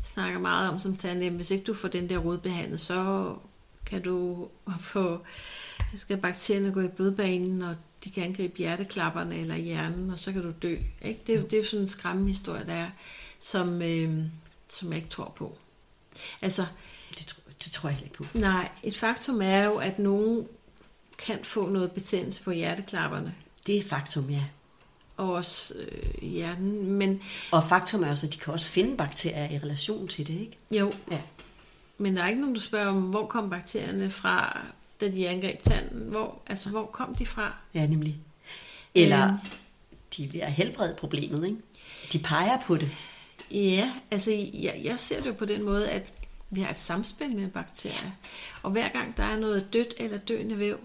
snakker meget om som tandlæge. Hvis ikke du får den der rod behandlet, så kan du få, skal bakterierne gå i blodbanen, og de kan angribe hjerteklapperne eller hjernen, og så kan du dø. Ikke? Det, er, det er jo sådan en skræmmehistorie, der er, som, øh, som jeg ikke tror på. Altså, Det, tror, det tror jeg ikke på. nej, et faktum er jo, at nogen kan få noget betændelse på hjerteklapperne, Det er faktum, ja. Og også øh, hjernen, men Og faktum er også, at de kan også finde bakterier i relation til det, ikke? jo, Ja. Men der er ikke nogen, der spørger om, hvor kom bakterierne fra, da de angreb tanden? Hvor, altså, hvor kom de fra? Ja, nemlig. Eller Øhm. de vil helbrede problemet, ikke? De peger på det. Ja, altså, jeg, jeg ser det jo på den måde, at vi har et samspil med bakterier. Og hver gang der er noget dødt eller døende væv,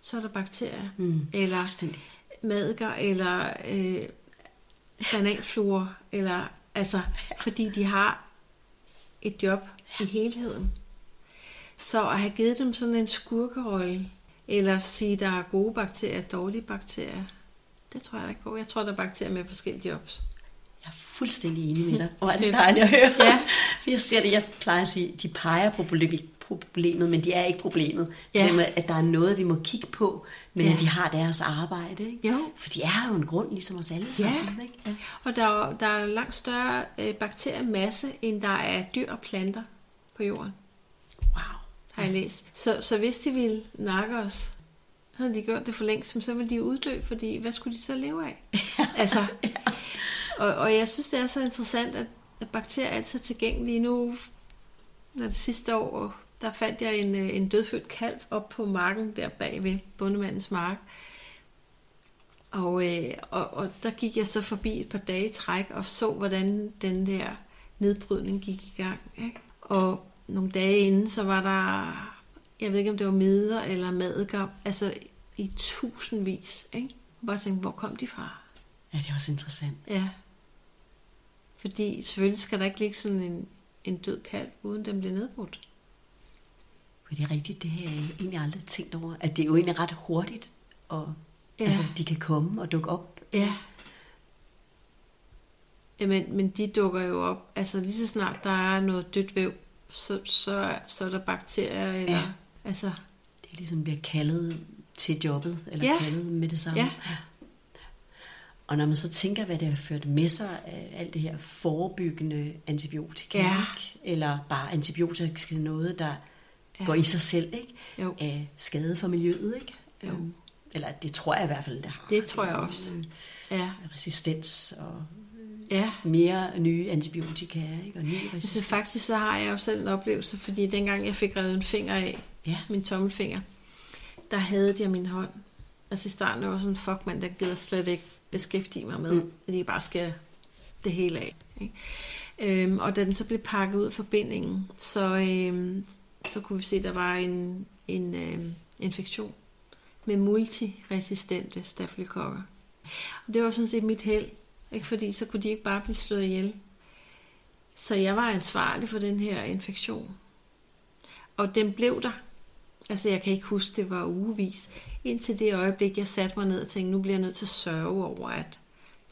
så er der bakterier. Mm, Eller madker, eller øh, bananfluer, eller, altså, fordi de har et job i helheden. Så at have givet dem sådan en skurkerolle, eller sige, der er gode bakterier og dårlige bakterier, det tror jeg da ikke på. Jeg tror, der er bakterier med forskellige jobs. Jeg er fuldstændig enig med dig. [laughs] Hvor er det dejligt at høre. Ja. For jeg ser det, jeg plejer at sige, de peger på problemet, men de er ikke problemet. Ja. Det med, at der er noget, vi må kigge på, men Ja. at de har deres arbejde. Ikke? Jo. For de er jo en grund, ligesom os alle sammen. Ikke? Ja. Og der er, der er langt større øh, bakteriemasse, end der er dyr og planter på jorden, Wow. har jeg læst. Så, så hvis de ville nakke os, havde de gjort det for længst, så ville de uddø, fordi hvad skulle de så leve af? [laughs] altså, og, og jeg synes, det er så interessant, at, at bakterier er altid tilgængelige. Nu, når det sidste år, der fandt jeg en, øh, en dødfødt kalv op på marken der bag ved bondemandens mark. Og, øh, og, og der gik jeg så forbi et par dage i træk og så, hvordan den der nedbrydning gik i gang. Ikke? Og nogle dage inden, så var der, jeg ved ikke om det var midler eller madgam, altså i tusindvis. Ikke? Og bare tænkte, hvor kom de fra? ja, det er også interessant. Ja. Fordi selvfølgelig skal der ikke ligge sådan en, en død kalv, uden den bliver nedbrudt. For det er rigtigt, det har jeg egentlig aldrig tænkt over. At det er jo egentlig ret hurtigt, og Ja. altså, de kan komme og dukke op. Ja. Jamen, men de dukker jo op, altså lige så snart der er noget dødt væv, så, så, så er der bakterier, eller, Ja. altså, Det er ligesom bliver kaldet til jobbet, eller Ja. kaldet med det samme. Ja. Og når man så tænker, hvad det har ført med sig af alt det her forebyggende antibiotika, Ja. ikke? eller bare antibiotika noget, der Ja. går i sig selv, ikke? Jo. af skade for miljøet. Ikke? Jo. Øhm, Eller det tror jeg i hvert fald, det har. Det tror jeg også. Øh, ja, Resistens og ja. mere nye antibiotika, ikke? og ny Altså resistens. faktisk så har jeg jo selv en oplevelse, fordi dengang jeg fik revet en finger af, Ja, min tommelfinger, der havde jeg min hånd. Altså i starten var sådan, fuck mand, der gider slet ikke beskæftige mig med, mm. At de bare skære det hele af. Ikke? Øhm, og da den så blev pakket ud af forbindingen, så, øhm, så kunne vi se, at der var en, en øh, infektion med multiresistente stafylokokker. Og det var sådan set mit held, ikke? fordi så kunne de ikke bare blive slået ihjel. Så jeg var ansvarlig for den her infektion. Og den blev der. Altså jeg kan ikke huske, det var ugevis. Indtil det øjeblik, jeg satte mig ned og tænkte, nu bliver jeg nødt til at sørge over, at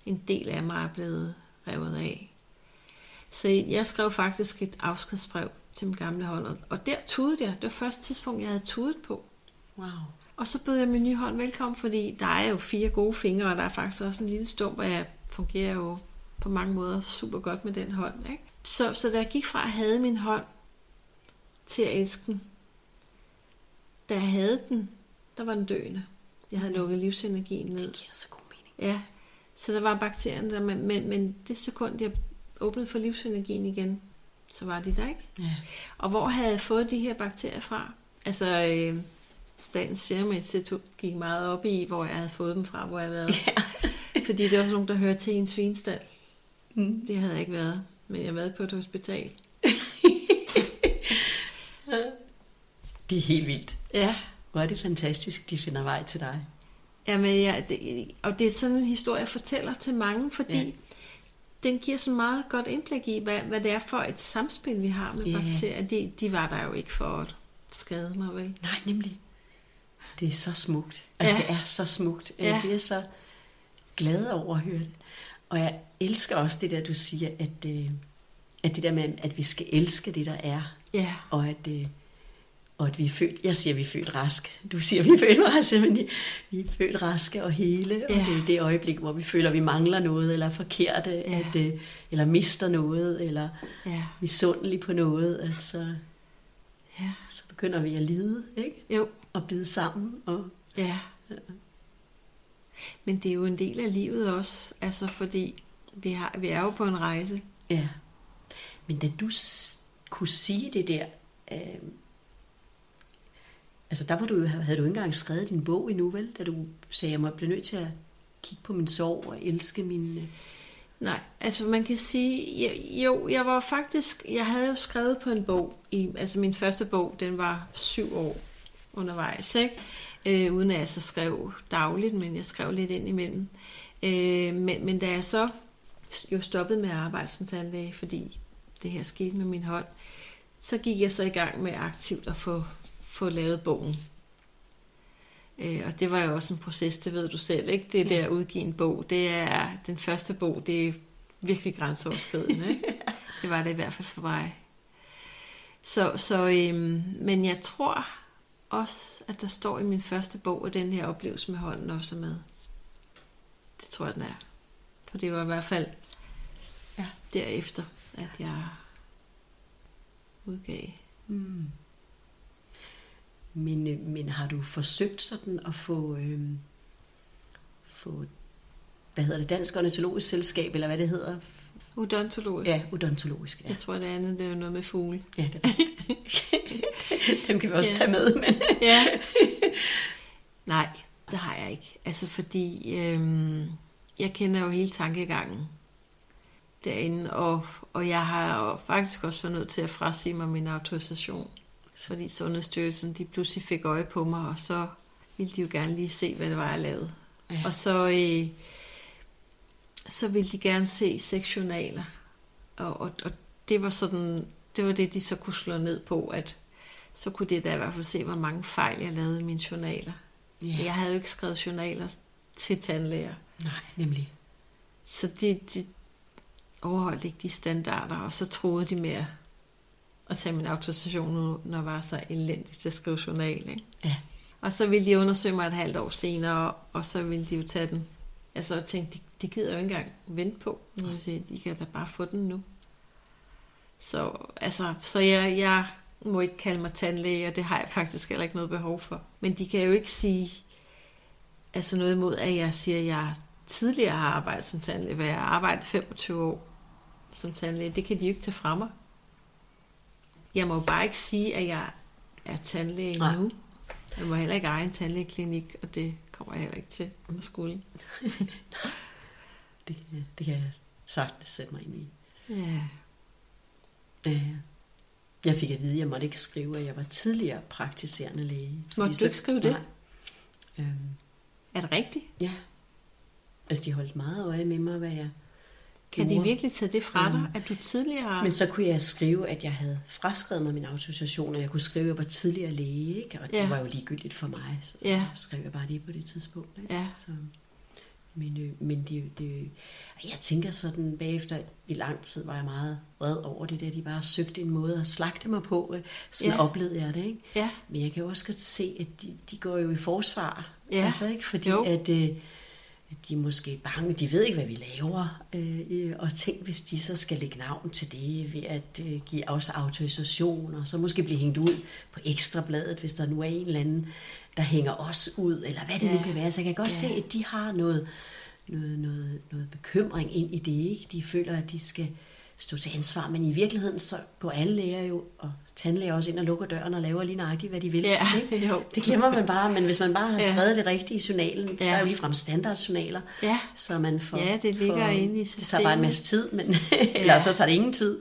en del af mig er blevet revet af. Så jeg skrev faktisk et afskedsbrev til min gamle hånd, og- der tudede jeg. Det var første tidspunkt, jeg havde tudet på. Wow. Og så bød jeg min nye hånd velkommen, fordi der er jo fire gode fingre, og der er faktisk også en lille stump, og jeg fungerer jo på mange måder super godt med den hånd. Ikke? Så, så da jeg gik fra at have min hånd til at elske den, da jeg havde den, der var den døende. Jeg havde lukket livsenergien ned. Det giver så god mening. Ja, så der var bakterierne der, men, men, men det sekund, jeg åbnede for livsenergien igen, så var de der ikke. Ja. Og hvor havde jeg fået de her bakterier fra? Altså, øh, Statens Serum Institut gik meget op i, hvor jeg havde fået dem fra, hvor jeg havde været. [laughs] Ja. Fordi det var sådan nogle, der hørte til en svinstald. Mm. Det havde jeg ikke været, men jeg har været på et hospital. [laughs] Det er helt vildt. Ja, Hvor er det fantastisk, de finder vej til dig. Jamen, jeg, det, og det er sådan en historie, jeg fortæller til mange, fordi Ja. Den giver så meget godt indblik i, hvad, hvad det er for et samspil, vi har med Ja. bakterier. De, de var der jo ikke for at skade mig, vel? Nej, nemlig. Det er så smukt. Altså, Ja. det er så smukt. Jeg Ja. bliver så glad over at høre det. Og jeg elsker også det der, du siger, at, øh, at det der med, at vi skal elske det, der er. Ja, Og at, øh, og at vi er født, jeg siger, at vi er født raske. Du siger, at vi er født raske, men vi er født raske og hele. Og Ja. det er det øjeblik, hvor vi føler, at vi mangler noget, eller er forkerte, Ja. at, eller mister noget, eller ja, misundelig på noget. Altså, ja. så begynder vi at lide, ikke? Jo, Og bide sammen. Og, Ja. Men det er jo en del af livet også, altså fordi vi, har, vi er jo på en rejse. ja. Men da du kunne sige det der, øh, altså der var du, havde du ikke engang skrevet din bog endnu, vel? Da du sagde, at jeg blev nødt til at kigge på min sorg og elske min... Øh. Nej, altså man kan sige, jo, jo, jeg var faktisk, jeg havde jo skrevet på en bog, i, altså min første bog, den var syv år undervejs, ikke? Øh, uden at jeg så skrev dagligt, men jeg skrev lidt ind imellem. Øh, men, men da jeg så jo stoppede med at arbejde som tandlæge, fordi det her skete med min hånd, så gik jeg så i gang med aktivt at få, få lavet bogen. Øh, og det var jo også en proces, det ved du selv, ikke? Det der at udgive en bog, det er den første bog, det er virkelig grænseoverskridende, [laughs] ikke? Det var det i hvert fald for mig. Så, så øhm, men jeg tror også, at der står i min første bog, at den her oplevelse med hånden også er med. Det tror jeg, den er. For det var i hvert fald Ja. derefter, at jeg udgav. mm. Men, øh, men har du forsøgt sådan at få, øh, få hvad hedder det, Dansk Ornitologisk Selskab, eller hvad det hedder? Odontologisk. Ja, odontologisk. Ja, Jeg tror, det andet det er jo noget med fugle. ja det er rigtigt. [laughs] Dem kan vi også Ja. tage med, men... Ja. Nej, det har jeg ikke. Altså fordi, øhm, jeg kender jo hele tankegangen derinde, og, og jeg har faktisk også været nødt til at frasige mig min autorisation. Fordi Sundhedsstyrelsen, de pludselig fik øje på mig, og så ville de jo gerne lige se, hvad det var, jeg lavede. Ja. Og så, øh, så ville de gerne se seks journaler. Og, og, og det var sådan, det var det, de så kunne slå ned på, at så kunne det da i hvert fald se, hvor mange fejl jeg lavede i mine journaler. Ja. Jeg havde jo ikke skrevet journaler til tandlæger. Nej, nemlig. Så de, de overholdt ikke de standarder, og så troede de mere at tage min autorisation nu, når jeg var så elendig til at skrive journal. Ikke? Ja. Og så ville de undersøge mig et halvt år senere, og så ville de jo tage den. Altså jeg tænkte, de, de gider jo ikke engang vente på. Nu jeg sige, de kan da bare få den nu. Så, altså, så jeg, jeg må ikke kalde mig tandlæge, og det har jeg faktisk heller ikke noget behov for. Men de kan jo ikke sige altså noget imod, at jeg siger, at jeg tidligere har arbejdet som tandlæge, hvor jeg har arbejdet 25 år som tandlæge. Det kan de jo ikke tage fra mig. Jeg må jo bare ikke sige, at jeg er tandlæge Nej. nu. Jeg må heller ikke eje en tandlægeklinik, og det kommer jeg heller ikke til at skulle. [laughs] Det, det kan jeg sagtens sætte mig ind i. Ja. Ja. Jeg fik at vide, at jeg måtte ikke skrive, at jeg var tidligere praktiserende læge. Måtte du ikke skrive det? Nej. Øhm, Er det rigtigt? ja. Altså, de holdt meget øje med mig, hvad jeg Kan de virkelig tage det fra dig, Mm. at du tidligere. Men så kunne jeg skrive, at jeg havde fraskrevet mig min autorisation, og jeg kunne skrive, at jeg var tidligere læge, ikke? og det Ja. var jo ligegyldigt for mig. Så Ja. skrev jeg bare det på det tidspunkt. Ikke? Ja. Så, Men, øh, men det, det, jeg tænker sådan, bagefter i lang tid var jeg meget vred over det der. De bare søgte en måde at slagte mig på. øh, Sådan Ja. oplevede jeg det, ikke? Ja. Men jeg kan jo også godt se, at de, de går jo i forsvar. Ja. Altså, ikke? Fordi Jo. at, øh, at de er måske bange. De ved ikke, hvad vi laver. Øh, øh, og tænk, hvis de så skal lægge navn til det ved at øh, give os autorisation, og så måske blive hængt ud på ekstrabladet, hvis der nu er en eller anden, der hænger os ud, eller hvad det Ja. nu kan være. Så jeg kan godt Ja. se, at de har noget, noget, noget, noget bekymring ind i det. Ikke? De føler, at de skal stå til ansvar, men i virkeligheden så går alle læger jo, og tandlæger også ind og lukker døren og laver lige nøjagtigt, hvad de vil. Ja, ikke? [laughs] jo. Det glemmer man bare, men hvis man bare har Ja. skrevet det rigtige i journalen, ja. Ja. der er jo ligefrem standardjournaler, Ja. så man får... Ja, det ligger får, inde i Det tager bare en systemet. masse tid, men, eller Ja. så tager det ingen tid.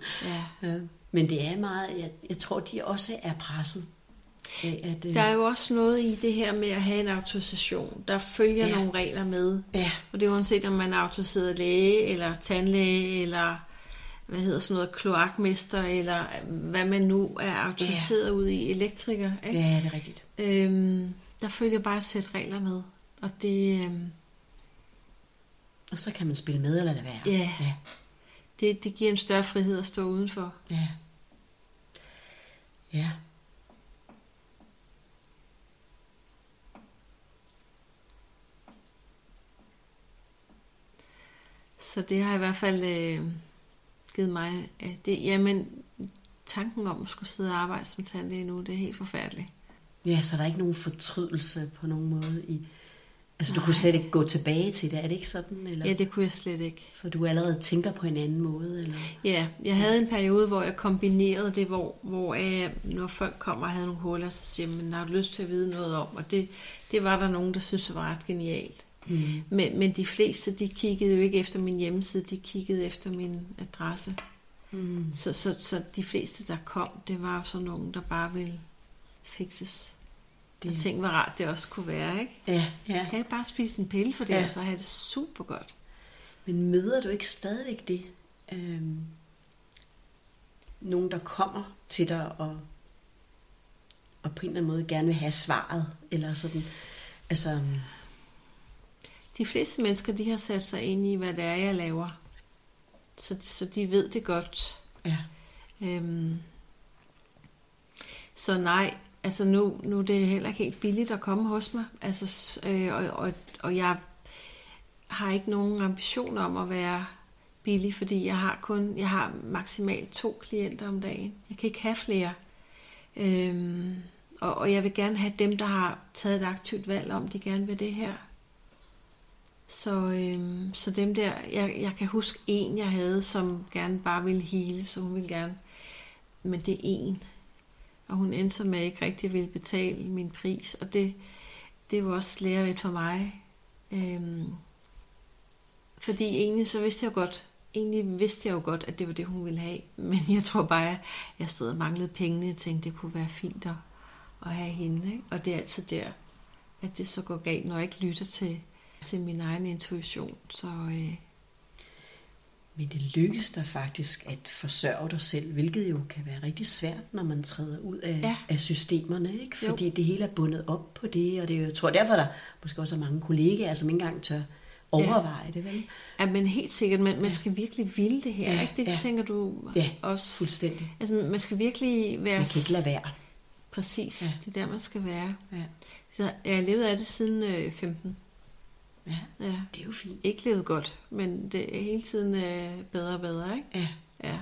Ja. Ja. Men det er meget, jeg, jeg tror, de også er presset. At, øh, Der er jo også noget i det her med at have en autorisation. Der følger Ja. ja. nogle regler med. Ja, Og det er uanset om man er autoriseret læge, eller tandlæge, eller hvad hedder sådan noget, kloakmester, eller hvad man nu er autoriseret ja. ud i, elektriker. Ikke? ja, det er rigtigt. Øhm, der følger bare et sæt regler med. Og det, øhm, Og så kan man spille med eller lade være. Ja. ja. det, det giver en større frihed at stå udenfor. Ja. Ja. Så det har i hvert fald øh, givet mig, at det, jamen, tanken om at skulle sidde og arbejde som tandlæge nu, det er helt forfærdeligt. Ja, så der er ikke nogen fortrydelse på nogen måde i... Altså, du Nej. kunne slet ikke gå tilbage til det, er det ikke sådan? Eller? Ja, det kunne jeg slet ikke. For du allerede tænker på en anden måde, eller? Ja, jeg havde en periode, hvor jeg kombinerede det, hvor, hvor jeg, når folk kommer og havde nogle huller, så siger jeg, men har du lyst til at vide noget om? Og det, det var der nogen, der synes var ret genialt. Mm. Men, men de fleste, de kiggede jo ikke efter min hjemmeside, de kiggede efter min adresse. Mm. Så, så, så de fleste, der kom, det var jo sådan nogen, der bare ville fikses. Det. Og tænk, hvor rart det også kunne være, ikke? Ja, ja. Kan jeg bare spise en pille for det, Ja. ja. og så have det super godt. Men møder du ikke stadigvæk det? Øhm, nogen, der kommer til dig og, og på en eller anden måde gerne vil have svaret, eller sådan, altså, øhm, De fleste mennesker, de har sat sig ind i, hvad det er, jeg laver. Så, så de ved det godt. ja, Øhm, så nej, altså nu, nu er det heller ikke helt billigt at komme hos mig. Altså, øh, og, og, og jeg har ikke nogen ambition om at være billig, fordi jeg har kun, jeg har maksimalt to klienter om dagen. Jeg kan ikke have flere. Øhm, og, og jeg vil gerne have dem, der har taget et aktivt valg om, de gerne vil det her. Så, øhm, så dem der, jeg, jeg kan huske en, jeg havde, som gerne bare ville hele, så hun ville gerne, men det er en. Og hun endte så med at ikke rigtig ville betale min pris, og det, det var også lærerigt for mig. Øhm, fordi egentlig så vidste jeg godt, egentlig vidste jeg jo godt, at det var det, hun ville have. [laughs] Men jeg tror bare, at jeg stod og manglede pengene. og tænkte, det kunne være fint at, at have hende. Ikke? Og det er altid der, at det så går galt, når jeg ikke lytter til, til min egen intuition. Så øh, men det lykkes dig faktisk at forsørge dig selv, hvilket jo kan være rigtig svært, når man træder ud af, Ja. af systemerne, ikke? Jo. fordi det hele er bundet op på det, og det er jo, jeg tror derfor, der måske også er mange kollegaer, som ikke engang tør overveje det, vel? ja, men helt sikkert, man, man skal virkelig ville det her. Ja, ikke? Det ja. tænker du Ja, også. Fuldstændig. Altså, man skal virkelig være... Man kan ikke lade være. Præcis, Ja. ja. det er der, man skal være. Ja. Så jeg har levet af det siden øh, 15. ja, Ja. det er jo fint. Ikke levet godt, men det er hele tiden øh, bedre og bedre, ikke? Ja. Ja.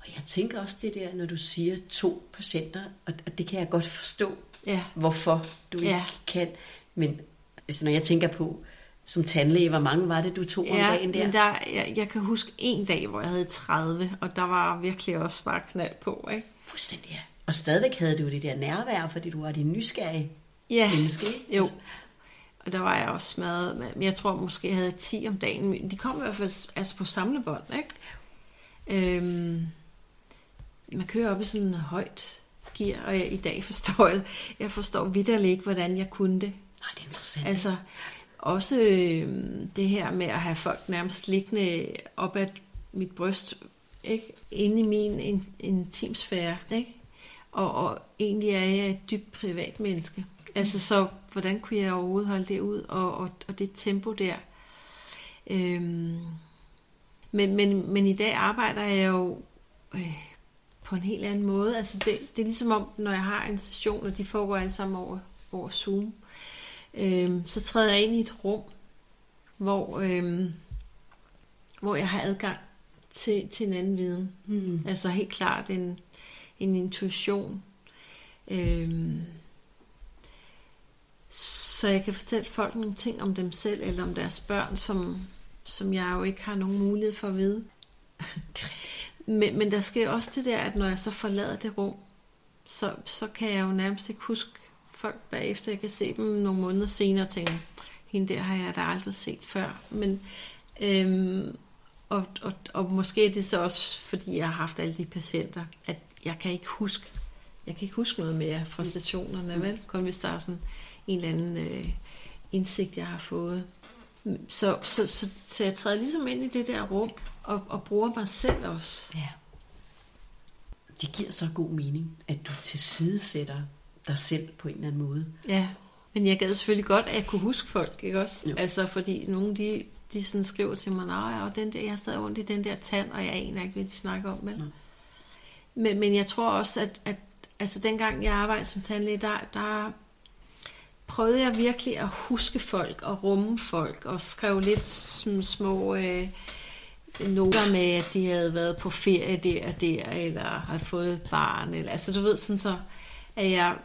Og jeg tænker også det der, når du siger to patienter, og og det kan jeg godt forstå, Ja. hvorfor du ikke Ja. kan. Men altså, når jeg tænker på, som tandlæge, hvor mange var det, du tog om Ja, dagen der? men der, jeg, jeg kan huske en dag, hvor jeg havde 30, og der var virkelig også bare knald på, ikke? Fuldstændig, ja. Og stadigvæk havde du det der nærvær, fordi du var din nysgerrige Ja, menneske. ikke? jo. Altså, Og der var jeg også smadret. Men jeg tror måske, jeg havde 10 om dagen. De kom i hvert fald altså på samlebånd, ikke? Øhm, man kører op i sådan en højt gear, og jeg, i dag forstår jeg, jeg forstår vidderligt ikke, hvordan jeg kunne det. Nej, det er interessant. Altså, også øh, det her med at have folk nærmest liggende op ad mit bryst, ikke? inde i min in, intimsfære. Ikke? Og, og egentlig er jeg et dybt privat menneske. Altså, så hvordan kunne jeg overhovedet holde det ud? Og, og, og det tempo der. Øhm, men, men, men i dag arbejder jeg jo øh, på en helt anden måde. Altså det, det er ligesom om, når jeg har en session, og de foregår alle sammen over, over Zoom, øh, så træder jeg ind i et rum, hvor, øh, hvor jeg har adgang til, til en anden viden. Mm. Altså helt klart en, en intuition. Øh, så jeg kan fortælle folk nogle ting om dem selv, eller om deres børn, som, som jeg jo ikke har nogen mulighed for at vide. [laughs] Men, men der sker også det der, at når jeg så forlader det rum, så, så kan jeg jo nærmest ikke huske folk bagefter. Jeg kan se dem nogle måneder senere og tænke, hende der har jeg da aldrig set før. Men, øhm, og, og, og måske er det så også, fordi jeg har haft alle de patienter, at jeg kan ikke huske, jeg kan ikke huske noget mere fra stationerne, vel? Kun hvis der er sådan en eller anden øh, indsigt, jeg har fået. Så, så, så, så jeg træder ligesom ind i det der rum, og, og bruger mig selv også. Ja. Det giver så god mening, at du tilsidesætter dig selv på en eller anden måde. Ja, men jeg gad selvfølgelig godt, at jeg kunne huske folk, ikke også? Jo. Altså, fordi nogle, de, de sådan skriver til mig, nej, og den der, jeg sad ondt i den der tand, og jeg aner ikke, hvad de snakker om, vel? Nej. Men, men jeg tror også, at, at altså, dengang jeg arbejdede som tandlæge, der, der prøvede jeg virkelig at huske folk og rumme folk, og skrev lidt små øh, noter med, at de havde været på ferie der og der, eller havde fået et barn, eller, altså du ved, sådan så, at jeg,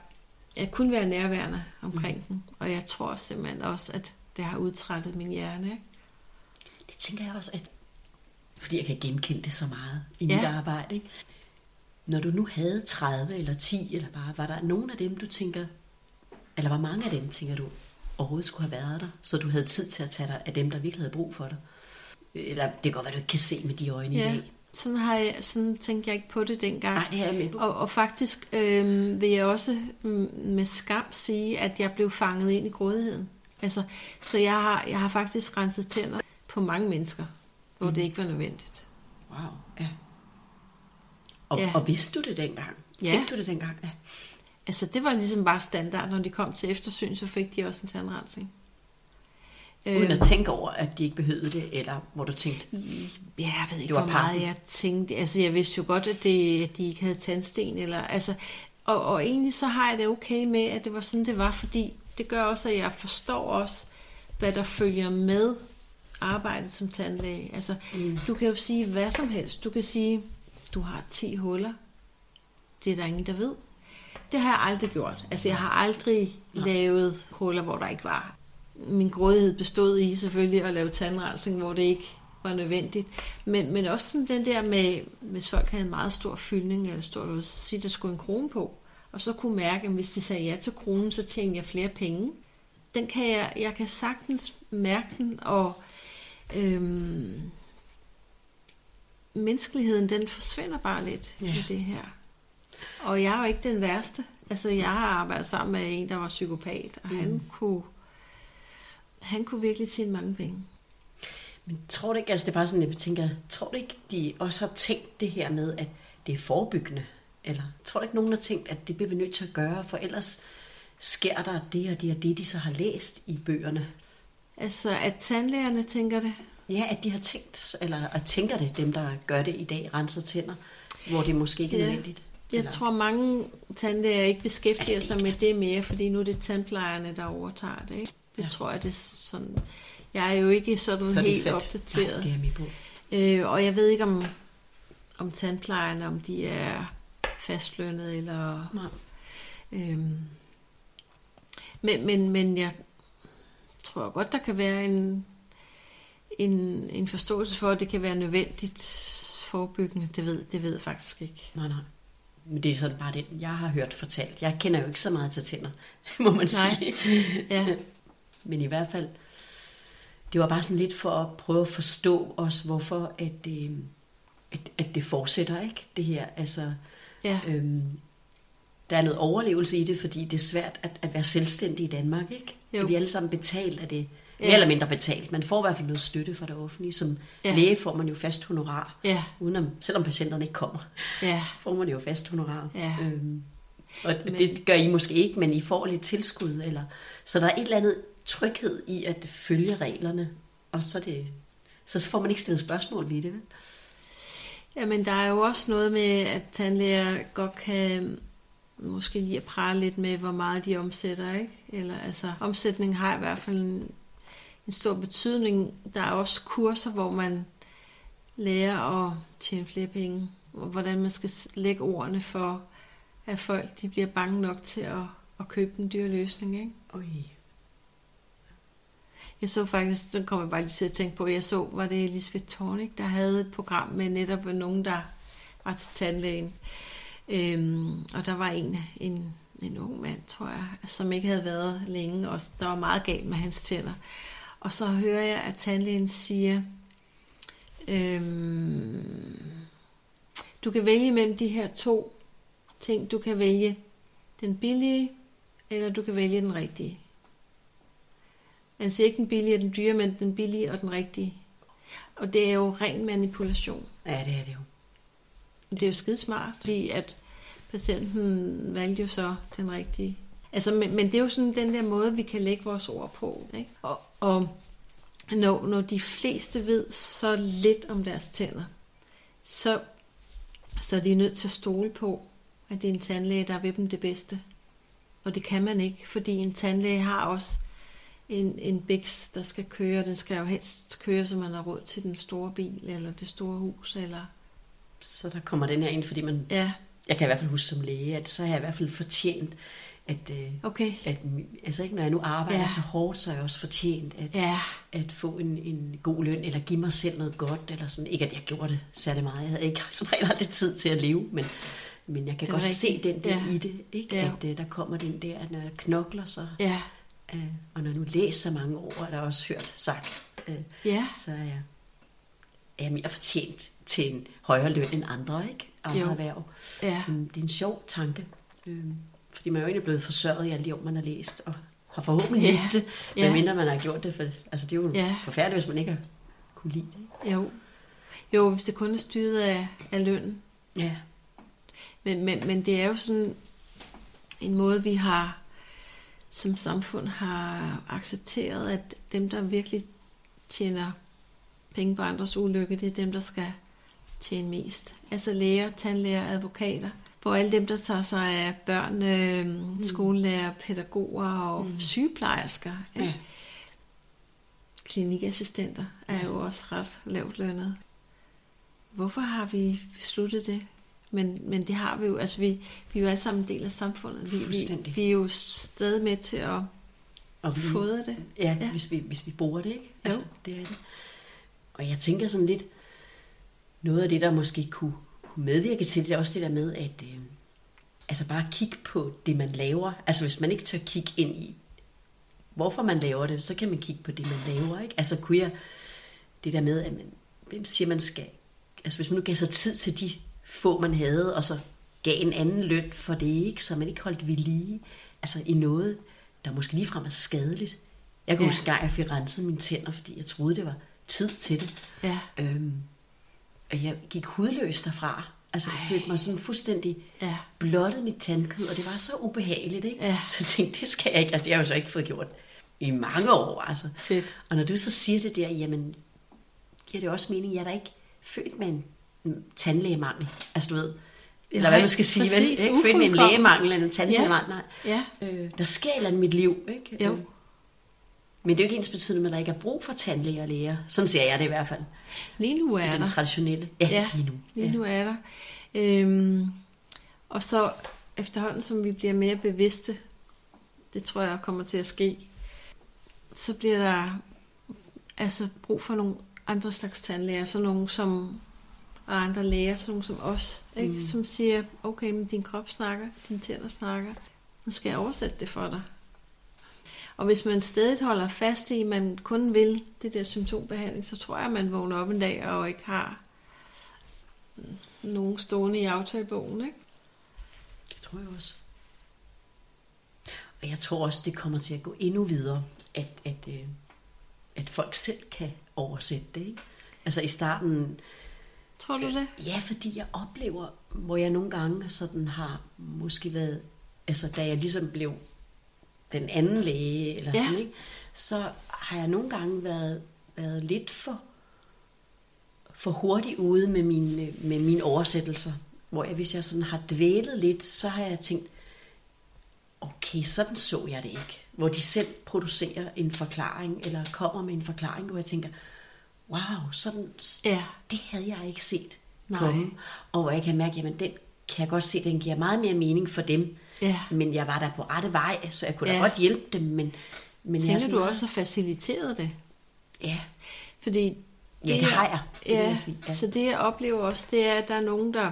jeg kunne være nærværende omkring mm. dem, og jeg tror simpelthen også, at det har udtrættet min hjerne, ikke? Det tænker jeg også, at fordi jeg kan genkende det så meget i Ja. mit arbejde. Ikke? Når du nu havde 30 eller 10, eller bare, var der nogen af dem, du tænker, eller hvor mange af dem, tænker du, overhovedet skulle have været der, så du havde tid til at tage dig af dem, der virkelig havde brug for dig? Eller det kan godt være, du ikke kan se med de øjne i Ja, dag. sådan, har jeg, sådan tænkte jeg ikke på det dengang. Nej, det er jeg med på. Og, og faktisk øh, vil jeg også mm, med skam sige, at jeg blev fanget ind i grådigheden. Altså, så jeg har, jeg har faktisk renset tænder på mange mennesker, hvor Mhm. det ikke var nødvendigt. Wow, ja. Og, Ja. og vidste du det dengang? Ja. Tænkte du det dengang? Ja. Altså, det var ligesom bare standard. Når de kom til eftersyn, så fik de også en tandrensning. Uden Øhm, at tænke over, at de ikke behøvede det, eller hvor du tænkte, Ja, jeg ved ikke, Det var hvor meget pakken. jeg tænkte. Altså, jeg vidste jo godt, at, det, at de ikke havde tandsten. Eller, altså, og, og egentlig så har jeg det okay med, at det var sådan, det var, fordi det gør også, at jeg forstår også, hvad der følger med arbejdet som tandlæge. Altså, Mm. du kan jo sige hvad som helst. Du kan sige, du har 10 huller. Det er der ingen, der ved. Det har jeg aldrig gjort. Altså, jeg har aldrig Nej. lavet huller, hvor der ikke var. Min grådighed bestod i selvfølgelig at lave tandrensning, hvor det ikke var nødvendigt. Men, men også sådan den der med, hvis folk havde en meget stor fyldning, eller stor så sige, der skulle en krone på. Og så kunne mærke, at hvis de sagde ja til kronen, så tjener jeg flere penge. Den kan jeg, jeg kan sagtens mærke den, og øhm, menneskeligheden, den forsvinder bare lidt ja. i det her. Og jeg er jo ikke den værste. Altså, jeg har arbejdet sammen med en, der var psykopat, og mm. han kunne han kunne virkelig tjene mange penge. Men tror du ikke, altså det er bare sådan, jeg tænker, tror du ikke, de også har tænkt det her med, at det er forebyggende? Eller tror du ikke, nogen har tænkt, at det bliver vi nødt til at gøre, for ellers sker der det og det og det, de så har læst i bøgerne? Altså, at tandlægerne tænker det. Ja, at de har tænkt, eller at tænker det, dem der gør det i dag, renser tænder, hvor det måske ikke er Ja. nødvendigt. Jeg Eller- tror, mange tandlæger ikke beskæftiger sig med det mere, fordi nu er det tandplejerne, der overtager det. Ikke? Det Ja. tror jeg, det er sådan... Jeg er jo ikke sådan Så helt sat. opdateret. Nej, det er på. Øh, og jeg ved ikke, om, om tandplejerne, om de er fastlønnet eller... Nej. Øhm, men, men, men jeg tror godt, der kan være en, en, en forståelse for, at det kan være nødvendigt forebyggende. Det ved, det ved jeg faktisk ikke. Nej, nej. Men det er sådan bare det, jeg har hørt fortalt. Jeg kender jo ikke så meget til tænder, [laughs] må man Nej. sige. [laughs] Ja, [laughs] Men i hvert fald, det var bare sådan lidt for at prøve at forstå os, hvorfor at, øh, at, at det fortsætter, ikke? Det her, altså, ja, øhm, der er noget overlevelse i det, fordi det er svært at, at være selvstændig i Danmark, ikke? Jo. Vi er alle sammen betalt af det. Mere eller mindre betalt. Man får i hvert fald noget støtte fra det offentlige. Som Ja. læge får man jo fast honorar, ja, udenom, selvom patienterne ikke kommer. ja. [laughs] Så får man jo fast honorar. Ja. Øhm, og men... Det gør I måske ikke, men I får lidt tilskud. Eller... Så der er et eller andet tryghed i at følge reglerne. Og så det Så får man ikke stillet spørgsmål ved det, vel? Jamen, der er jo også noget med, at tandlæger godt kan måske lige at prale lidt med, hvor meget de omsætter, ikke? Eller altså, omsætning har i hvert fald en, en stor betydning. Der er også kurser, hvor man lærer at tjene flere penge, og hvordan man skal lægge ordene for, at folk de bliver bange nok til at, at købe en dyr løsning, ikke? Oj. Jeg så faktisk, den kommer jeg bare lige til at tænke på, jeg så, var det Elisabeth Tornik, der havde et program med netop nogen, der var til tandlægen. Øhm, og der var en, en, en ung mand, tror jeg, som ikke havde været længe, og der var meget galt med hans tænder. Og så hører jeg, at tandlægen siger, øhm, du kan vælge mellem de her to ting. Du kan vælge den billige, eller du kan vælge den rigtige. Man siger ikke den billige og den dyre, men den billige og den rigtige. Og det er jo ren manipulation. Ja, det er det jo. Det er jo skidesmart, fordi at patienten valgte jo så den rigtige. Altså, men, men det er jo sådan den der måde, vi kan lægge vores ord på. Ikke? Og, og når, når de fleste ved så lidt om deres tænder, så, så er de nødt til at stole på, at det er en tandlæge, der vil dem det bedste. Og det kan man ikke, fordi en tandlæge har også en, en biks, der skal køre. Den skal jo helst køre, så man har råd til den store bil, eller det store hus, eller... Så der kommer den her ind, fordi man... Ja, Jeg kan i hvert fald huske som læge, at så har jeg i hvert fald fortjent, at, øh, okay. at altså ikke når jeg nu arbejder Ja. så hårdt, så er jeg også fortjent at, Ja, at få en, en god løn, eller give mig selv noget godt, eller sådan. Ikke at jeg gjorde det særlig meget. Jeg havde ikke som regel aldrig tid til at leve, men, men jeg kan godt rigtigt. se den der Ja. i det, ikke? Ja. At øh, der kommer den der, at når jeg knokler, så, ja, øh, og når jeg nu læser så mange ord, er der også hørt sagt, øh, ja. så er jeg, er jeg mere fortjent til en højere løn end andre, ikke? Andre Jo. erhverv. Ja, Det er en- det er en sjov tanke. Øhm, fordi man er jo egentlig blevet forsørget i alle de år, man har læst, og har forhåbentlig Ja. det, Ja. medmindre man har gjort det. For, altså, det er jo ja. forfærdeligt, hvis man ikke har kunne lide det. ikke? jo. Jo, hvis det kun er styret af, af lønnen. Ja. Men, men, men det er jo sådan en måde, vi har som samfund har accepteret, at dem, der virkelig tjener penge på andres ulykke, det er dem, der skal tjene mest. Altså læger, tandlæger, advokater. Hvor alle dem, der tager sig af børn, øh, skolelærer, pædagoger og mm. sygeplejersker, ja. Ja. klinikassistenter, er jo også ret lavt lønnet. Hvorfor har vi besluttet det? Men, men det har vi jo, altså vi, vi er jo alle sammen en del af samfundet. Vi, vi, vi er jo stadig med til at Og vi, fodre det. ja, Ja. ja. Hvis, vi, hvis vi bruger det, ikke? Altså, Jo. det er det. Og jeg tænker sådan lidt, noget af det, der måske kunne, kunne medvirke til det, er også det der med, at øh, altså bare kigge på det, man laver. Altså hvis man ikke tør kigge ind i, hvorfor man laver det, så kan man kigge på det, man laver. Ikke? Altså kunne jeg, det der med, at man, hvem siger, man skal, altså hvis man nu gav sig tid til de få, man havde, og så gav en anden løn for det, ikke? så man ikke holdt ved lige, altså i noget, der måske ligefrem er skadeligt. Jeg kan Ja. ja. huske, at jeg fik renset mine tænder, fordi jeg troede, det var tid til det. Ja, Øhm, og jeg gik hudløs derfra. Altså, jeg følte mig sådan fuldstændig ja, blottet mit tandkød, og det var så ubehageligt, ikke? Ja. Så jeg tænkte, det skal jeg ikke. Altså, det har jeg jo så ikke fået gjort i mange år, altså. fedt. Og når du så siger det der, jamen, giver det også mening, jeg er da ikke født med en tandlægemangel. Altså, du ved, eller Nej, hvad man skal sige, vel? ikke født med en lægemangel eller en tandlægemangel, nej. Ja, Øh, der sker et eller andet i mit liv, ikke? Jo. Men det er jo ikke ens betydende, at der ikke er brug for tandlæger og læger. Sådan ser jeg det i hvert fald. lige nu er den der. traditionelle. Ja, Ja, lige nu. Lige nu er der. Øhm, og så efterhånden, som vi bliver mere bevidste, det tror jeg kommer til at ske, så bliver der altså brug for nogle andre slags tandlæger, så nogle som og andre læger, sådan nogle som os, ikke? Mm. som siger, okay, men din krop snakker, dine tænder snakker, nu skal jeg oversætte det for dig. Og hvis man stadig holder fast i, at man kun vil det der symptombehandling, så tror jeg, at man vågner op en dag og ikke har nogen stående i aftalebogen. Ikke? Det tror jeg også. Og jeg tror også, det kommer til at gå endnu videre, at, at, øh, at folk selv kan oversætte det. Ikke? Altså i starten, Tror du det? ja, fordi jeg oplever, hvor jeg nogle gange sådan har måske været, altså da jeg ligesom blev den anden læge, eller Ja. sådan, ikke? så har jeg nogle gange været, været lidt for for hurtigt ude med mine, med mine oversættelser. Hvor jeg, hvis jeg sådan har dvælet lidt, så har jeg tænkt, okay, sådan så jeg det ikke. Hvor de selv producerer en forklaring, eller kommer med en forklaring, hvor jeg tænker, wow, sådan, Ja. det havde jeg ikke set Nej. komme. Og hvor jeg kan mærke, jamen den kan jeg godt se, den giver meget mere mening for dem. Ja. Men jeg var der på rette vej, så jeg kunne da Ja. godt hjælpe dem. Men, men jeg er Tænker sådan du også har faciliteret det? Ja, Fordi Ja, det har jeg. Det ja, jeg sige, ja. Så det jeg oplever også, det er, at der er nogen, der,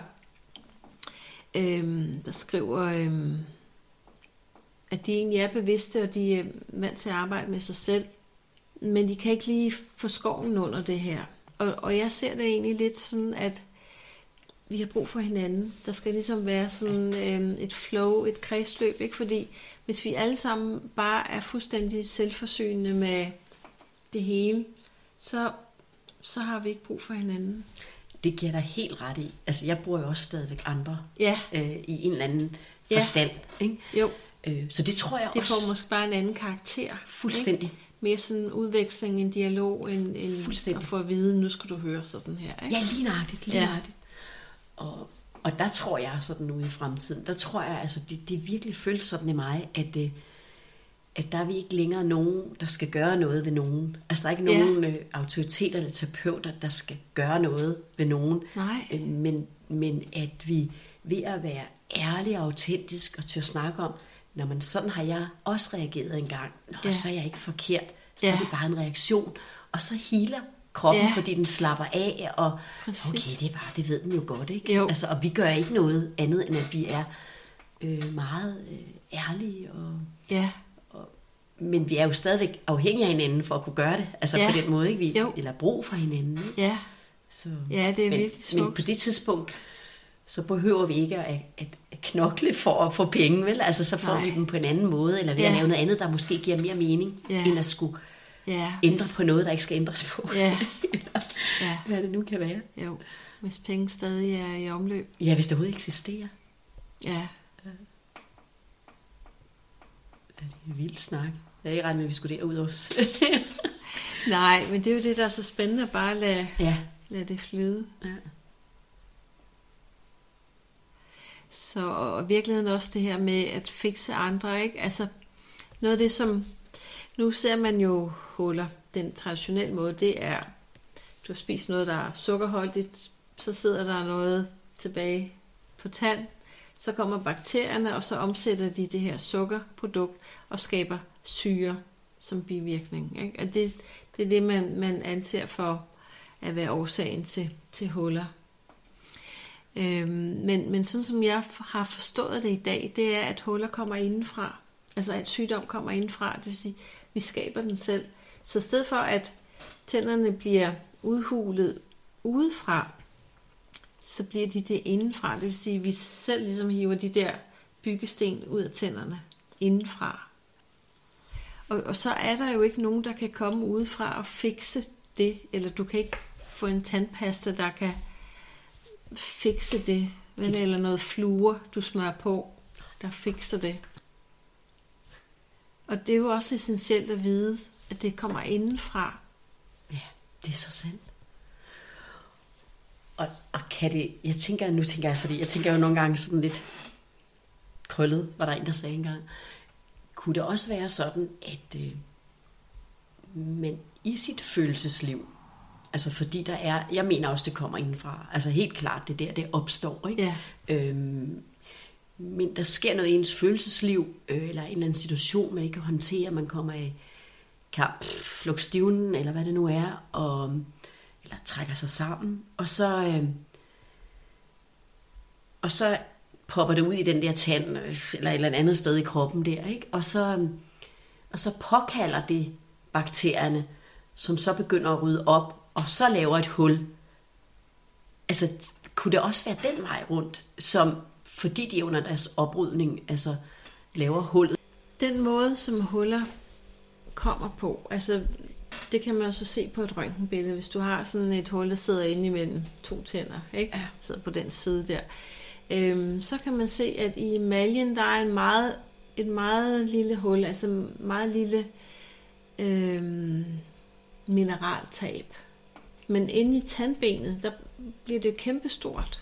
øhm, der skriver, øhm, at de egentlig er bevidste, og de er vant til at arbejde med sig selv, men de kan ikke lige få skoven under det her. Og, og jeg ser det egentlig lidt sådan, at vi har brug for hinanden. Der skal ligesom være sådan øhm, et flow, et kredsløb, ikke? Fordi hvis vi alle sammen bare er fuldstændig selvforsynende med det hele, så, så har vi ikke brug for hinanden. det giver dig helt ret i. Altså, jeg bruger jo også stadigvæk andre Ja, øh, i en eller anden Ja. forstand. Ikke? jo. Øh, så det tror jeg Det også får måske bare en anden karakter. fuldstændig. Ikke? Mere sådan en udveksling, en dialog, en, en Fuldstændig. at få at vide, nu skal du høre sådan her. Ikke? Ja, lige nøjagtigt. Lige Ja. ja. nøjagtigt. Og, og der tror jeg sådan ude i fremtiden, der tror jeg, altså det, det virkelig føles sådan i mig, at, øh, at der er vi ikke længere nogen, der skal gøre noget ved nogen. Altså der er ikke Ja. nogen øh, autoriteter eller terapeuter, der skal gøre noget ved nogen. Nej. Øh, men, men at vi ved at være ærlige og autentisk og til at snakke om, når man sådan har jeg også reageret engang, Nå, ja. så er jeg ikke forkert, så Ja. er det bare en reaktion, og så healer kroppen, Ja. fordi den slapper af, og Præcis. okay, det er bare, det ved den jo godt, ikke? Jo. Altså, og vi gør ikke noget andet, end at vi er øh, meget øh, ærlige, og, Ja, men vi er jo stadigvæk afhængige af hinanden for at kunne gøre det, altså Ja. på den måde, ikke? Vi, Jo. eller brug for hinanden, ikke? ja, Så, ja, det er men, virkelig men smukt. på det tidspunkt, så behøver vi ikke at, at, at knokle for at få penge, vel? Altså, så får Nej. vi dem på en anden måde, eller ved Ja. at lave noget andet, der måske giver mere mening, Ja. end at skulle ja, ændre hvis- på noget, der ikke skal ændres på. Ja, [laughs] ja, Hvad det nu kan være. jo. Hvis penge stadig er i omløb. Ja, hvis det overhovedet eksisterer. Ja, Ja, det er en vild snak. Jeg er ikke regnet med, at vi skulle derud også. [laughs] nej, men det er jo det, der er så spændende, at bare lade, ja. lade det flyde. ja. Så og virkeligheden også det her med at fikse andre, ikke? Altså noget af det, som nu ser man jo huller, den traditionelle måde, det er, du har spist noget, der er sukkerholdigt, så sidder der noget tilbage på tand, så kommer bakterierne, og så omsætter de det her sukkerprodukt og skaber syre som bivirkning. Ikke? Og det, det er det, man, man anser for at være årsagen til, til huller. Øhm, men, men sådan som jeg har forstået det i dag, det er, at huller kommer indenfra. Altså at sygdom kommer indenfra, det vil sige, vi skaber den selv. Så i stedet for, at tænderne bliver udhulet udefra, så bliver de det indenfra. Det vil sige, at vi selv ligesom hiver de der byggesten ud af tænderne indenfra. Og, og så er der jo ikke nogen, der kan komme udefra og fikse det, eller du kan ikke få en tandpasta, der kan fikse det, vel? eller noget fluer, du smører på, der fikser det. Og det er jo også essentielt at vide, at det kommer indenfra. Ja, det er så sandt. Og, og kan det, jeg tænker, nu tænker jeg, fordi jeg tænker jo nogle gange sådan lidt krøllet, var der en, der sagde engang. Kunne det også være sådan, at øh, men i sit følelsesliv, altså fordi der er, jeg mener også, det kommer indenfra, altså helt klart, det er der, det opstår, ikke? Ja, Øhm, men der sker noget i ens følelsesliv, øh, eller en eller anden situation, man ikke kan håndtere, man kommer i kamp, flugtstivnen, eller hvad det nu er, og, eller trækker sig sammen, og så, øh, og så popper det ud i den der tand, øh, eller et eller andet sted i kroppen der, ikke? Og så, og så påkalder det bakterierne, som så begynder at rydde op, og så laver et hul. Altså, kunne det også være den vej rundt, som fordi de under deres oprydning altså, laver hullet? den måde, som huller kommer på, altså det kan man så se på et røntgenbillede, hvis du har sådan et hul, der sidder inde imellem to tænder, ikke? Ja. sidder på den side der, øhm, så kan man se, at i emaljen, der er en meget, et meget lille hul, altså meget lille øhm, mineraltab. Men inde i tandbenet, der bliver det jo kæmpestort.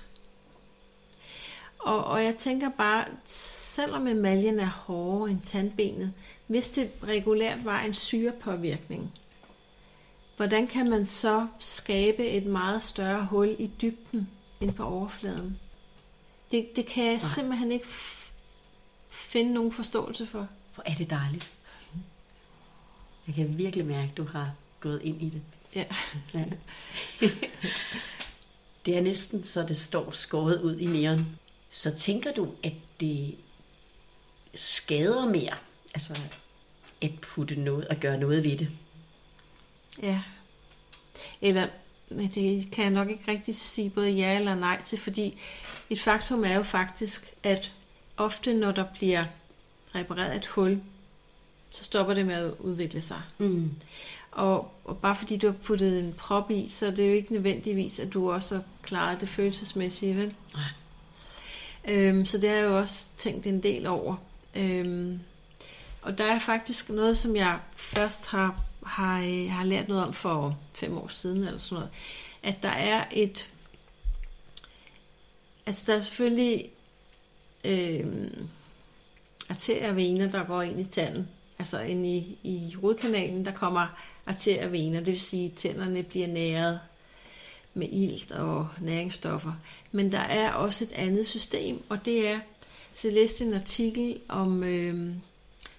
Og, og jeg tænker bare, selvom emaljen er hårdere end tandbenet, hvis det regulært var en syrepåvirkning, hvordan kan man så skabe et meget større hul i dybden end på overfladen? Det, det kan jeg Nej. simpelthen ikke finde nogen forståelse for. Hvor er det dejligt. Jeg kan virkelig mærke, at du har gået ind i det. Ja. ja. det er næsten så det står skåret ud i næren. Så tænker du, at det skader mere, altså at putte noget og gøre noget ved det? Ja. Eller det kan jeg nok ikke rigtig sige både ja eller nej til, fordi et faktum er jo faktisk, at ofte når der bliver repareret et hul, så stopper det med at udvikle sig. Mm. Og, og bare fordi du har puttet en prop i, så er det jo ikke nødvendigvis, at du også har klaret det følelsesmæssige, vel? Nej. Øhm, så det har jeg jo også tænkt en del over. Øhm, og der er faktisk noget, som jeg først har, har, øh, har lært noget om for fem år siden, eller sådan noget. At der er et... Altså, der er selvfølgelig øhm, arterievener, der går ind i tanden. Altså ind i, i rodkanalen, der kommer arterievener, det vil sige, at tænderne bliver næret med ilt og næringsstoffer. Men der er også et andet system, og det er, så jeg læste en artikel om, øh,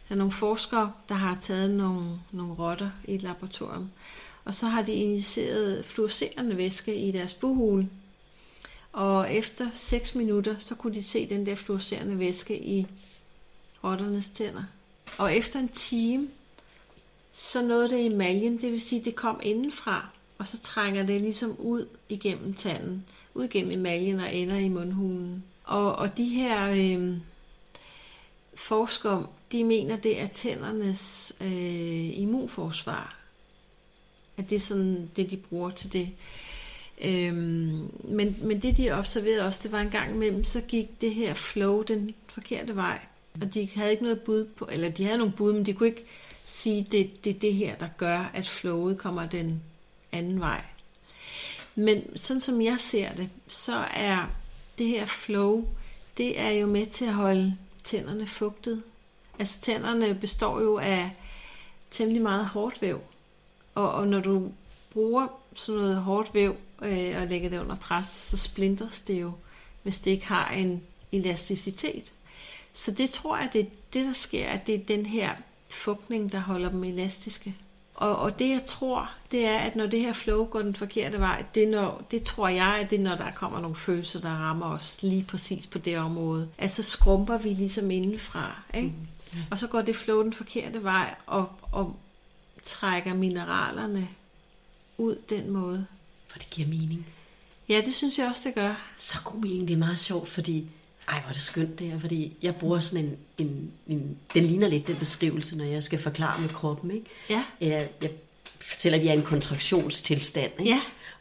der er nogle forskere, der har taget nogle, nogle rotter i et laboratorium, og så har de injiceret fluorescerende væske i deres buhule. Og efter 6 minutter, så kunne de se den der fluorescerende væske i rotternes tænder. Og efter en time, så nåede det emaljen, det vil sige, det kom indenfra, og så trænger det ligesom ud igennem tanden, ud igennem emaljen og ender i mundhulen. Og, og de her øh, forskere, de mener, det er tændernes øh, immunforsvar. At det er sådan det, de bruger til det. Øhm, men, men det de observerede også, det var en gang imellem, så gik det her flow den forkerte vej. Og de havde ikke noget bud på, eller de havde nogle bud, men de kunne ikke sige, det, det det her, der gør, at flowet kommer den anden vej. Men sådan som jeg ser det, så er det her flow, det er jo med til at holde tænderne fugtet. Altså tænderne består jo af temmelig meget hårdt væv. Og, og når du bruger sådan noget hårdt væv øh, og lægger det under pres, så splindres det jo, hvis det ikke har en elasticitet. Så det tror jeg, det er det, der sker, at det er den her fugtning, der holder dem elastiske. Og, og det jeg tror, det er, at når det her flow går den forkerte vej, det, når, det tror jeg, at det er, når der kommer nogle følelser, der rammer os lige præcis på det område. Altså skrumper vi ligesom indenfra, ikke? Mm. Og så går det flow den forkerte vej, og, og trækker mineralerne ud den måde. For det giver mening. Ja, det synes jeg også, det gør. Så god mening. Det er meget sjovt, fordi ej, hvor er det skønt det her, fordi jeg bruger sådan en, en, en, den ligner lidt den beskrivelse, når jeg skal forklare med kroppen, ikke? Ja. Jeg, jeg fortæller, at vi er i en kontraktionstilstand, ikke? Ja.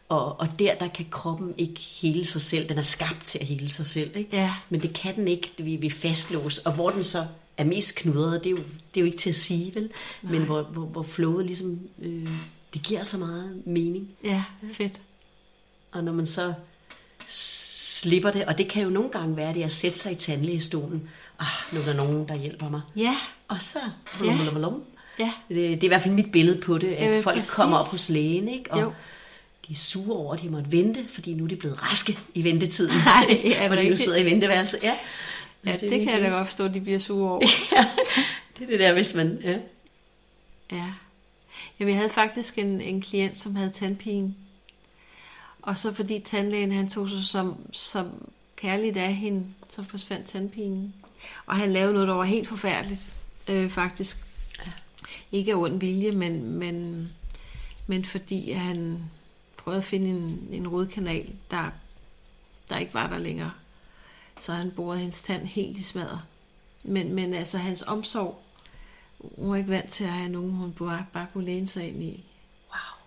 Og, og der, der kan kroppen ikke hele sig selv. Den er skabt til at hele sig selv, ikke? Ja. Men det kan den ikke, vi, vi fastlås. Og hvor den så er mest knudret, det er jo, det er jo ikke til at sige, vel? Nej. Men hvor, hvor, hvor flowet ligesom, øh, det giver så meget mening. Ja, fedt. Og når man så slipper det, og det kan jo nogle gange være det at sætte sig i tandlægestolen. Ah, nu er der nogen, der hjælper mig. Ja. Og så, blum, blum, blum. Ja. Det, det er i hvert fald mit billede på det, at øh, folk præcis. kommer op hos lægen, ikke? og jo. de er sure over, at de måtte vente, fordi nu er de blevet raske i ventetiden, [laughs] Nej, ja, [laughs] hvor de nu sidder i venteværelset. Ja, ja det, det kan jeg da godt forstå, at de bliver sure over. [laughs] ja, det er det der, hvis man... Ja. Ja. ja vi havde faktisk en, en klient, som havde tandpine, og så fordi tandlægen han tog sig som, som kærligt af hende, så forsvandt tandpinen. Og han lavede noget, der var helt forfærdeligt, øh, faktisk. Ja. Ikke af ond vilje, men, men, men fordi han prøvede at finde en, en rodkanal, der, der ikke var der længere. Så han borede hendes tand helt i smadret. Men, men altså hans omsorg, hun var ikke vant til at have nogen, hun bare, bare kunne læne sig ind i. Wow.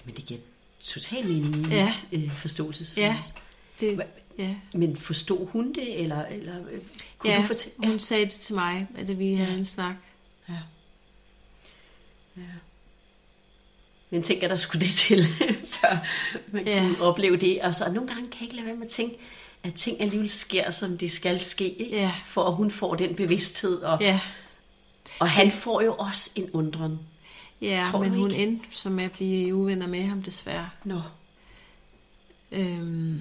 Jamen det giver total mening i ja. mit øh, forståelse. Ja. Det, ja. Men forstod hun det, eller, eller øh, kunne ja, du fortælle? Ja, hun sagde det til mig, at vi havde ja. en snak. Ja. ja. men tænk, at der skulle det til, [laughs] før man Ja. kunne opleve det. Og så nogle gange kan jeg ikke lade være med at tænke, at ting alligevel sker, som det skal ske, ikke? Ja. for at hun får den bevidsthed. Og, Ja, og han får jo også en undren. Ja Tror men hun ikke? endte med at blive uvenner med ham desværre. Nå, Øhm,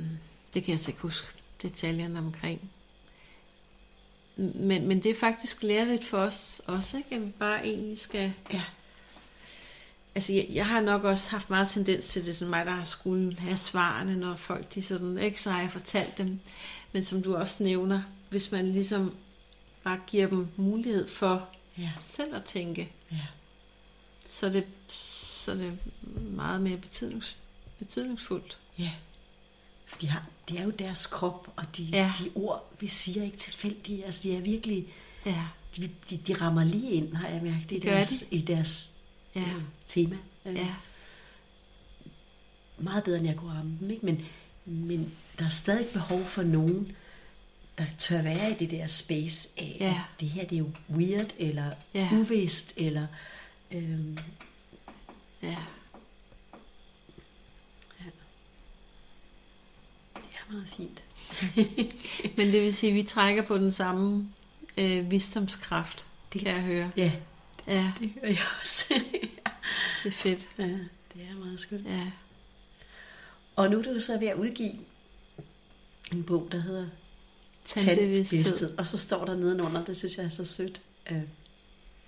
det kan jeg så ikke huske detaljerne omkring. Men, men det er faktisk lærerligt for os også, ikke? at vi bare egentlig skal... ja. Altså, jeg, jeg har nok også haft meget tendens til det, som mig, der har skulle have svarene, når folk de sådan, ikke, så har jeg fortalt dem. Men som du også nævner, hvis man ligesom bare giver dem mulighed for Ja, selv at tænke, ja. Så er det, så er det meget mere betydnings, betydningsfuldt. ja. De har, det er jo deres krop, og de, Ja. de ord, vi siger, er ikke tilfældige. Altså, de er virkelig, Ja, de, de, de rammer lige ind, har jeg mærket, i gør deres, i deres ja, øh, tema. Øh, ja, Meget bedre, end jeg kunne ramme dem, ikke? Men, men der er stadig behov for nogen, der tør være i det der space af, Ja. at det her det er jo weird, eller Ja. uvist, eller... Øhm, ja. det er meget fint. [laughs] Men det vil sige, at vi trækker på den samme øh, visdomskraft, det kan jeg høre. Ja, Ja, det hører jeg også. [laughs] det er fedt. ja, det er meget skønt. Ja, Og nu er du så ved at udgive en bog, der hedder tandbevidsthed. Og så står der nedenunder, det synes jeg er så sødt, øh,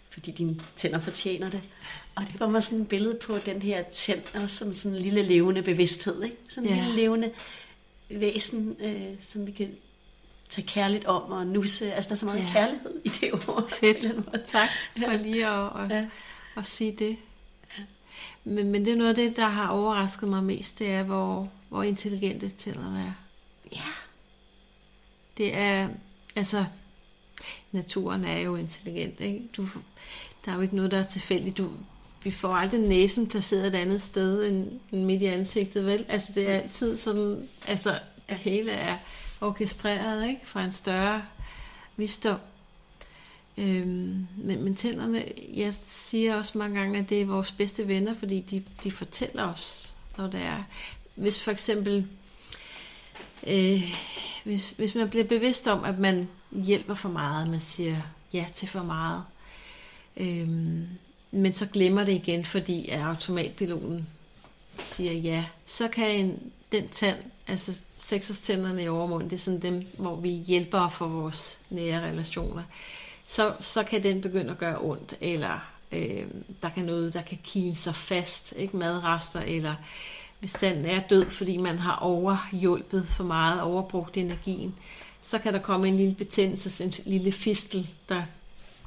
fordi dine tænder fortjener det. Og det var mig sådan et billede på den her tænd, også som sådan en lille levende bevidsthed. Ikke? Sådan en Ja. lille levende væsen, øh, som vi kan tage kærligt om og nusse. Altså, der er så meget Ja. kærlighed i det ord. Fedt. Tak for lige at, at, Ja. at sige det. Men, men det er noget af det, der har overrasket mig mest, det er, hvor, hvor intelligente tænderne er. ja. Det er, altså, naturen er jo intelligent, ikke? Du, der er jo ikke noget, der er tilfældigt. Du, vi får aldrig næsen placeret et andet sted end, end midt i ansigtet, vel? Altså, det er altid sådan, altså, det hele er orkestreret, ikke? Fra en større visdom. Øhm, men, men tænderne, jeg siger også mange gange, at det er vores bedste venner, fordi de, de fortæller os, når det er. Hvis for eksempel, øh, hvis, hvis man bliver bevidst om, at man hjælper for meget, man siger ja til for meget, øhm, men så glemmer det igen, fordi at automatpiloten siger ja, så kan en, den tand, altså seksårstænderne i overmunden, det er sådan dem, hvor vi hjælper for vores nære relationer, så, så kan den begynde at gøre ondt, eller øh, der kan noget, der kan kine sig fast, ikke? Madrester, eller hvis den er død, fordi man har overhjulpet for meget, overbrugt energien, så kan der komme en lille betændelse, en lille fistel, der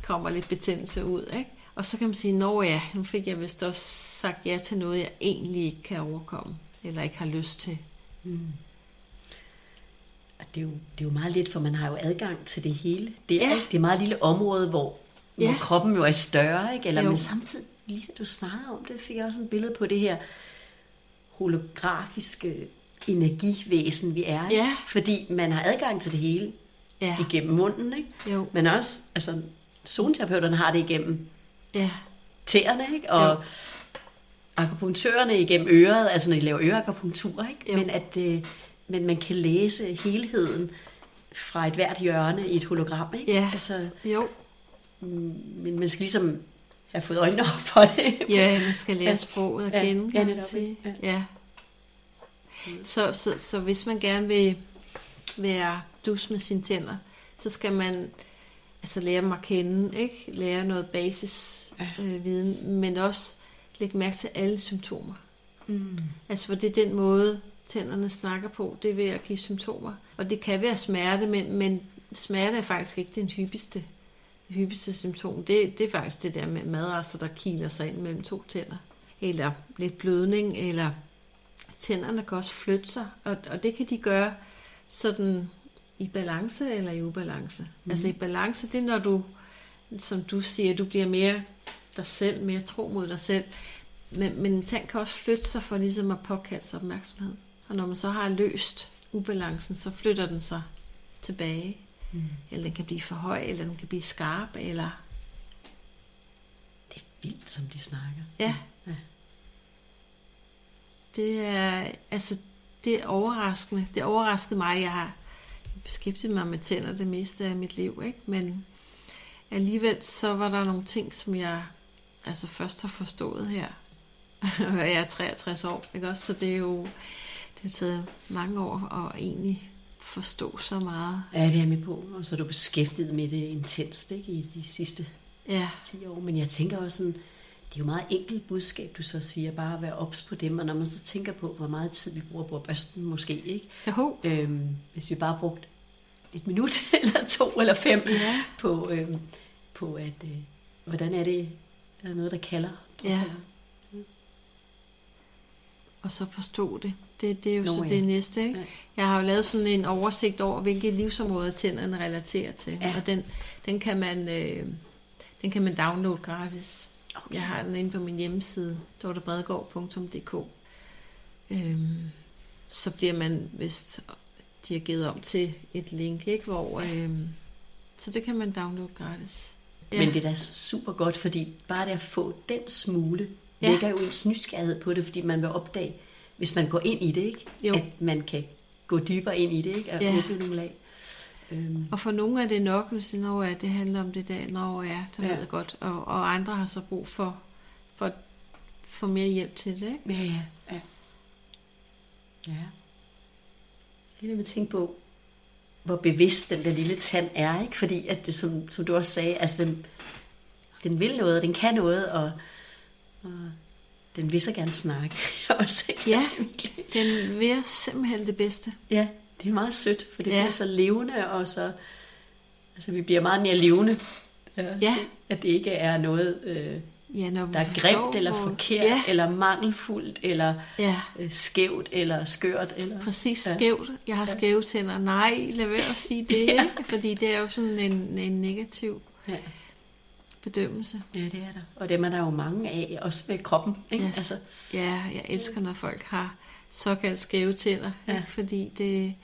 kommer lidt betændelse ud, ikke? Og så kan man sige, nå ja, nu fik jeg vist også sagt ja til noget, jeg egentlig ikke kan overkomme, eller ikke har lyst til. Mm. Og det er, jo, det er jo meget let, for man har jo adgang til det hele. Det er, Ja. Det er et meget lille område, hvor. Ja. hvor kroppen jo er større. Ikke? Eller, Jo. men samtidig, lige da du snakkede om det, fik jeg også et billede på det her holografiske energivæsen, vi er. Ja. Fordi man har adgang til det hele Ja, igennem munden. Ikke? jo, Men også, altså, zoneterapeuterne har det igennem ja, tæerne, ikke? og Jo. akupunktørerne igennem øret, altså når de laver øreakupunktur, ikke? Jo. Men, at, øh, men man kan læse helheden fra et hvert hjørne i et hologram. Ikke? Ja. Altså, jo. mm, men man skal ligesom have fået øjnene op for det. Ja, man skal lære Ja. sproget at kende, ja, kan man sige. ja. Ja. Så, så, så hvis man gerne vil være dus med sine tænder, så skal man altså lære dem at kende, ikke? Lære noget basis Ja. øh, viden, men også lægge mærke til alle symptomer. Mm. Altså for det er den måde, tænderne snakker på, det er ved at give symptomer. Og det kan være smerte, men, men smerte er faktisk ikke den hyppigste, det hyppigste symptom. Det, det er faktisk det der med madrester, der kiler sig ind mellem to tænder. Eller lidt blødning, eller tænderne kan også flytte sig, og, og det kan de gøre sådan i balance eller i ubalance. Mm. Altså i balance, det er når du, som du siger, du bliver mere dig selv, mere tro mod dig selv. Men, men en tand kan også flytte sig for ligesom at påkalde sig opmærksomhed. Og når man så har løst ubalancen, så flytter den sig tilbage. Mm. Eller den kan blive for høj, eller den kan blive skarp, eller... Det er vildt, som de snakker. Ja. Ja. Det er, altså, det er overraskende. Det overraskede mig. Jeg har beskæftiget mig med tænder det meste af mit liv, ikke? Men alligevel så var der nogle ting, som jeg altså først har forstået her. [laughs] jeg er 63 år, ikke også? Så det er jo det har taget mange år at egentlig forstå så meget. Ja, det er med på. Og så er du beskæftiget med det intenst ikke, i de sidste Ja, 10 år. Men jeg tænker også sådan, det er jo meget enkelt budskab, du så siger, bare at være ops på dem. Og når man så tænker på, hvor meget tid vi bruger på børsten måske, ikke? jo, Øhm, hvis vi bare brugte et minut, [laughs] eller to, eller fem Ja. på, øhm, på at, øh, hvordan er det, er der noget, der kalder? Ja. og så forstå det. Det, det er jo Nå, så ja. det næste, ikke? Ja. Jeg har jo lavet sådan en oversigt over, hvilke livsområder tænderne relaterer til. Ja. Og den, den, kan man, øh, den kan man downloade gratis. Okay. Jeg har den inde på min hjemmeside, dortebredgaard.dk. Øhm, så bliver man vist givet om til et link, ikke? Hvor, øhm, så det kan man downloade gratis. Ja. Men det er da super godt, fordi bare det at få den smule, Ja. vækker jo ens nysgerrighed på det, fordi man vil opdage, hvis man går ind i det, ikke? Jo. at man kan gå dybere ind i det, ikke? og ja. åbne nogle lag. Øhm, Og for nogle er det nok, hvis når ja, det handler om det der, når ja, så Ja. ved jeg godt. Og, og andre har så brug for, for, for mere hjælp til det, ikke? ja, ja, ja. Ja. Er det, man tænker på, hvor bevidst den der lille tand er, ikke? Fordi at det, som, som du også sagde, altså den, den vil noget, og den kan noget, og, og den vil så gerne snakke [laughs] også. ikke? Ja. Den vil simpelthen det bedste. Ja, det er meget sødt, for det Ja. bliver så levende, og så, altså vi bliver meget mere levende. Ja. Ja. At det ikke er noget, øh, Ja, når der er grimt, eller forkert, Ja, eller mangelfuldt, eller ja, øh, skævt, eller skørt. Eller... præcis Ja. skævt. Jeg har Ja. skæve tænder. Nej, lad være at sige det, [laughs] Ja. fordi det er jo sådan en, en negativ Ja. bedømmelse. ja, det er der. Og dem er der jo mange af, også ved kroppen. Ikke? Yes. Altså, Ja, jeg elsker, når folk har såkaldt skæve tænder, Ja. ikke? fordi det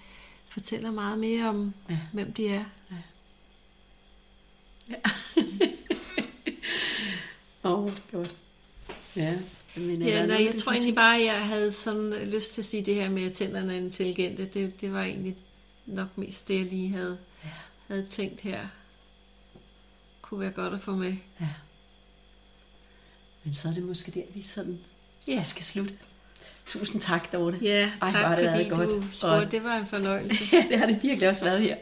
fortæller meget mere om, Ja. hvem de er. [laughs] åh, oh, godt. Ja, men, Ja, nej, jeg tror egentlig bare, at jeg havde sådan lyst til at sige det her med, at tænderne er intelligente. Det, det var egentlig nok mest det, jeg lige havde, Ja. havde tænkt her. Kunne være godt at få med. Ja. Men så er det måske der, vi sådan Ja, skal slutte. Tusind tak, Dorte. ja Ej, tak har det fordi du godt. spurgte. Og- Det var en fornøjelse. [laughs] Ja, det har det virkelig også været her.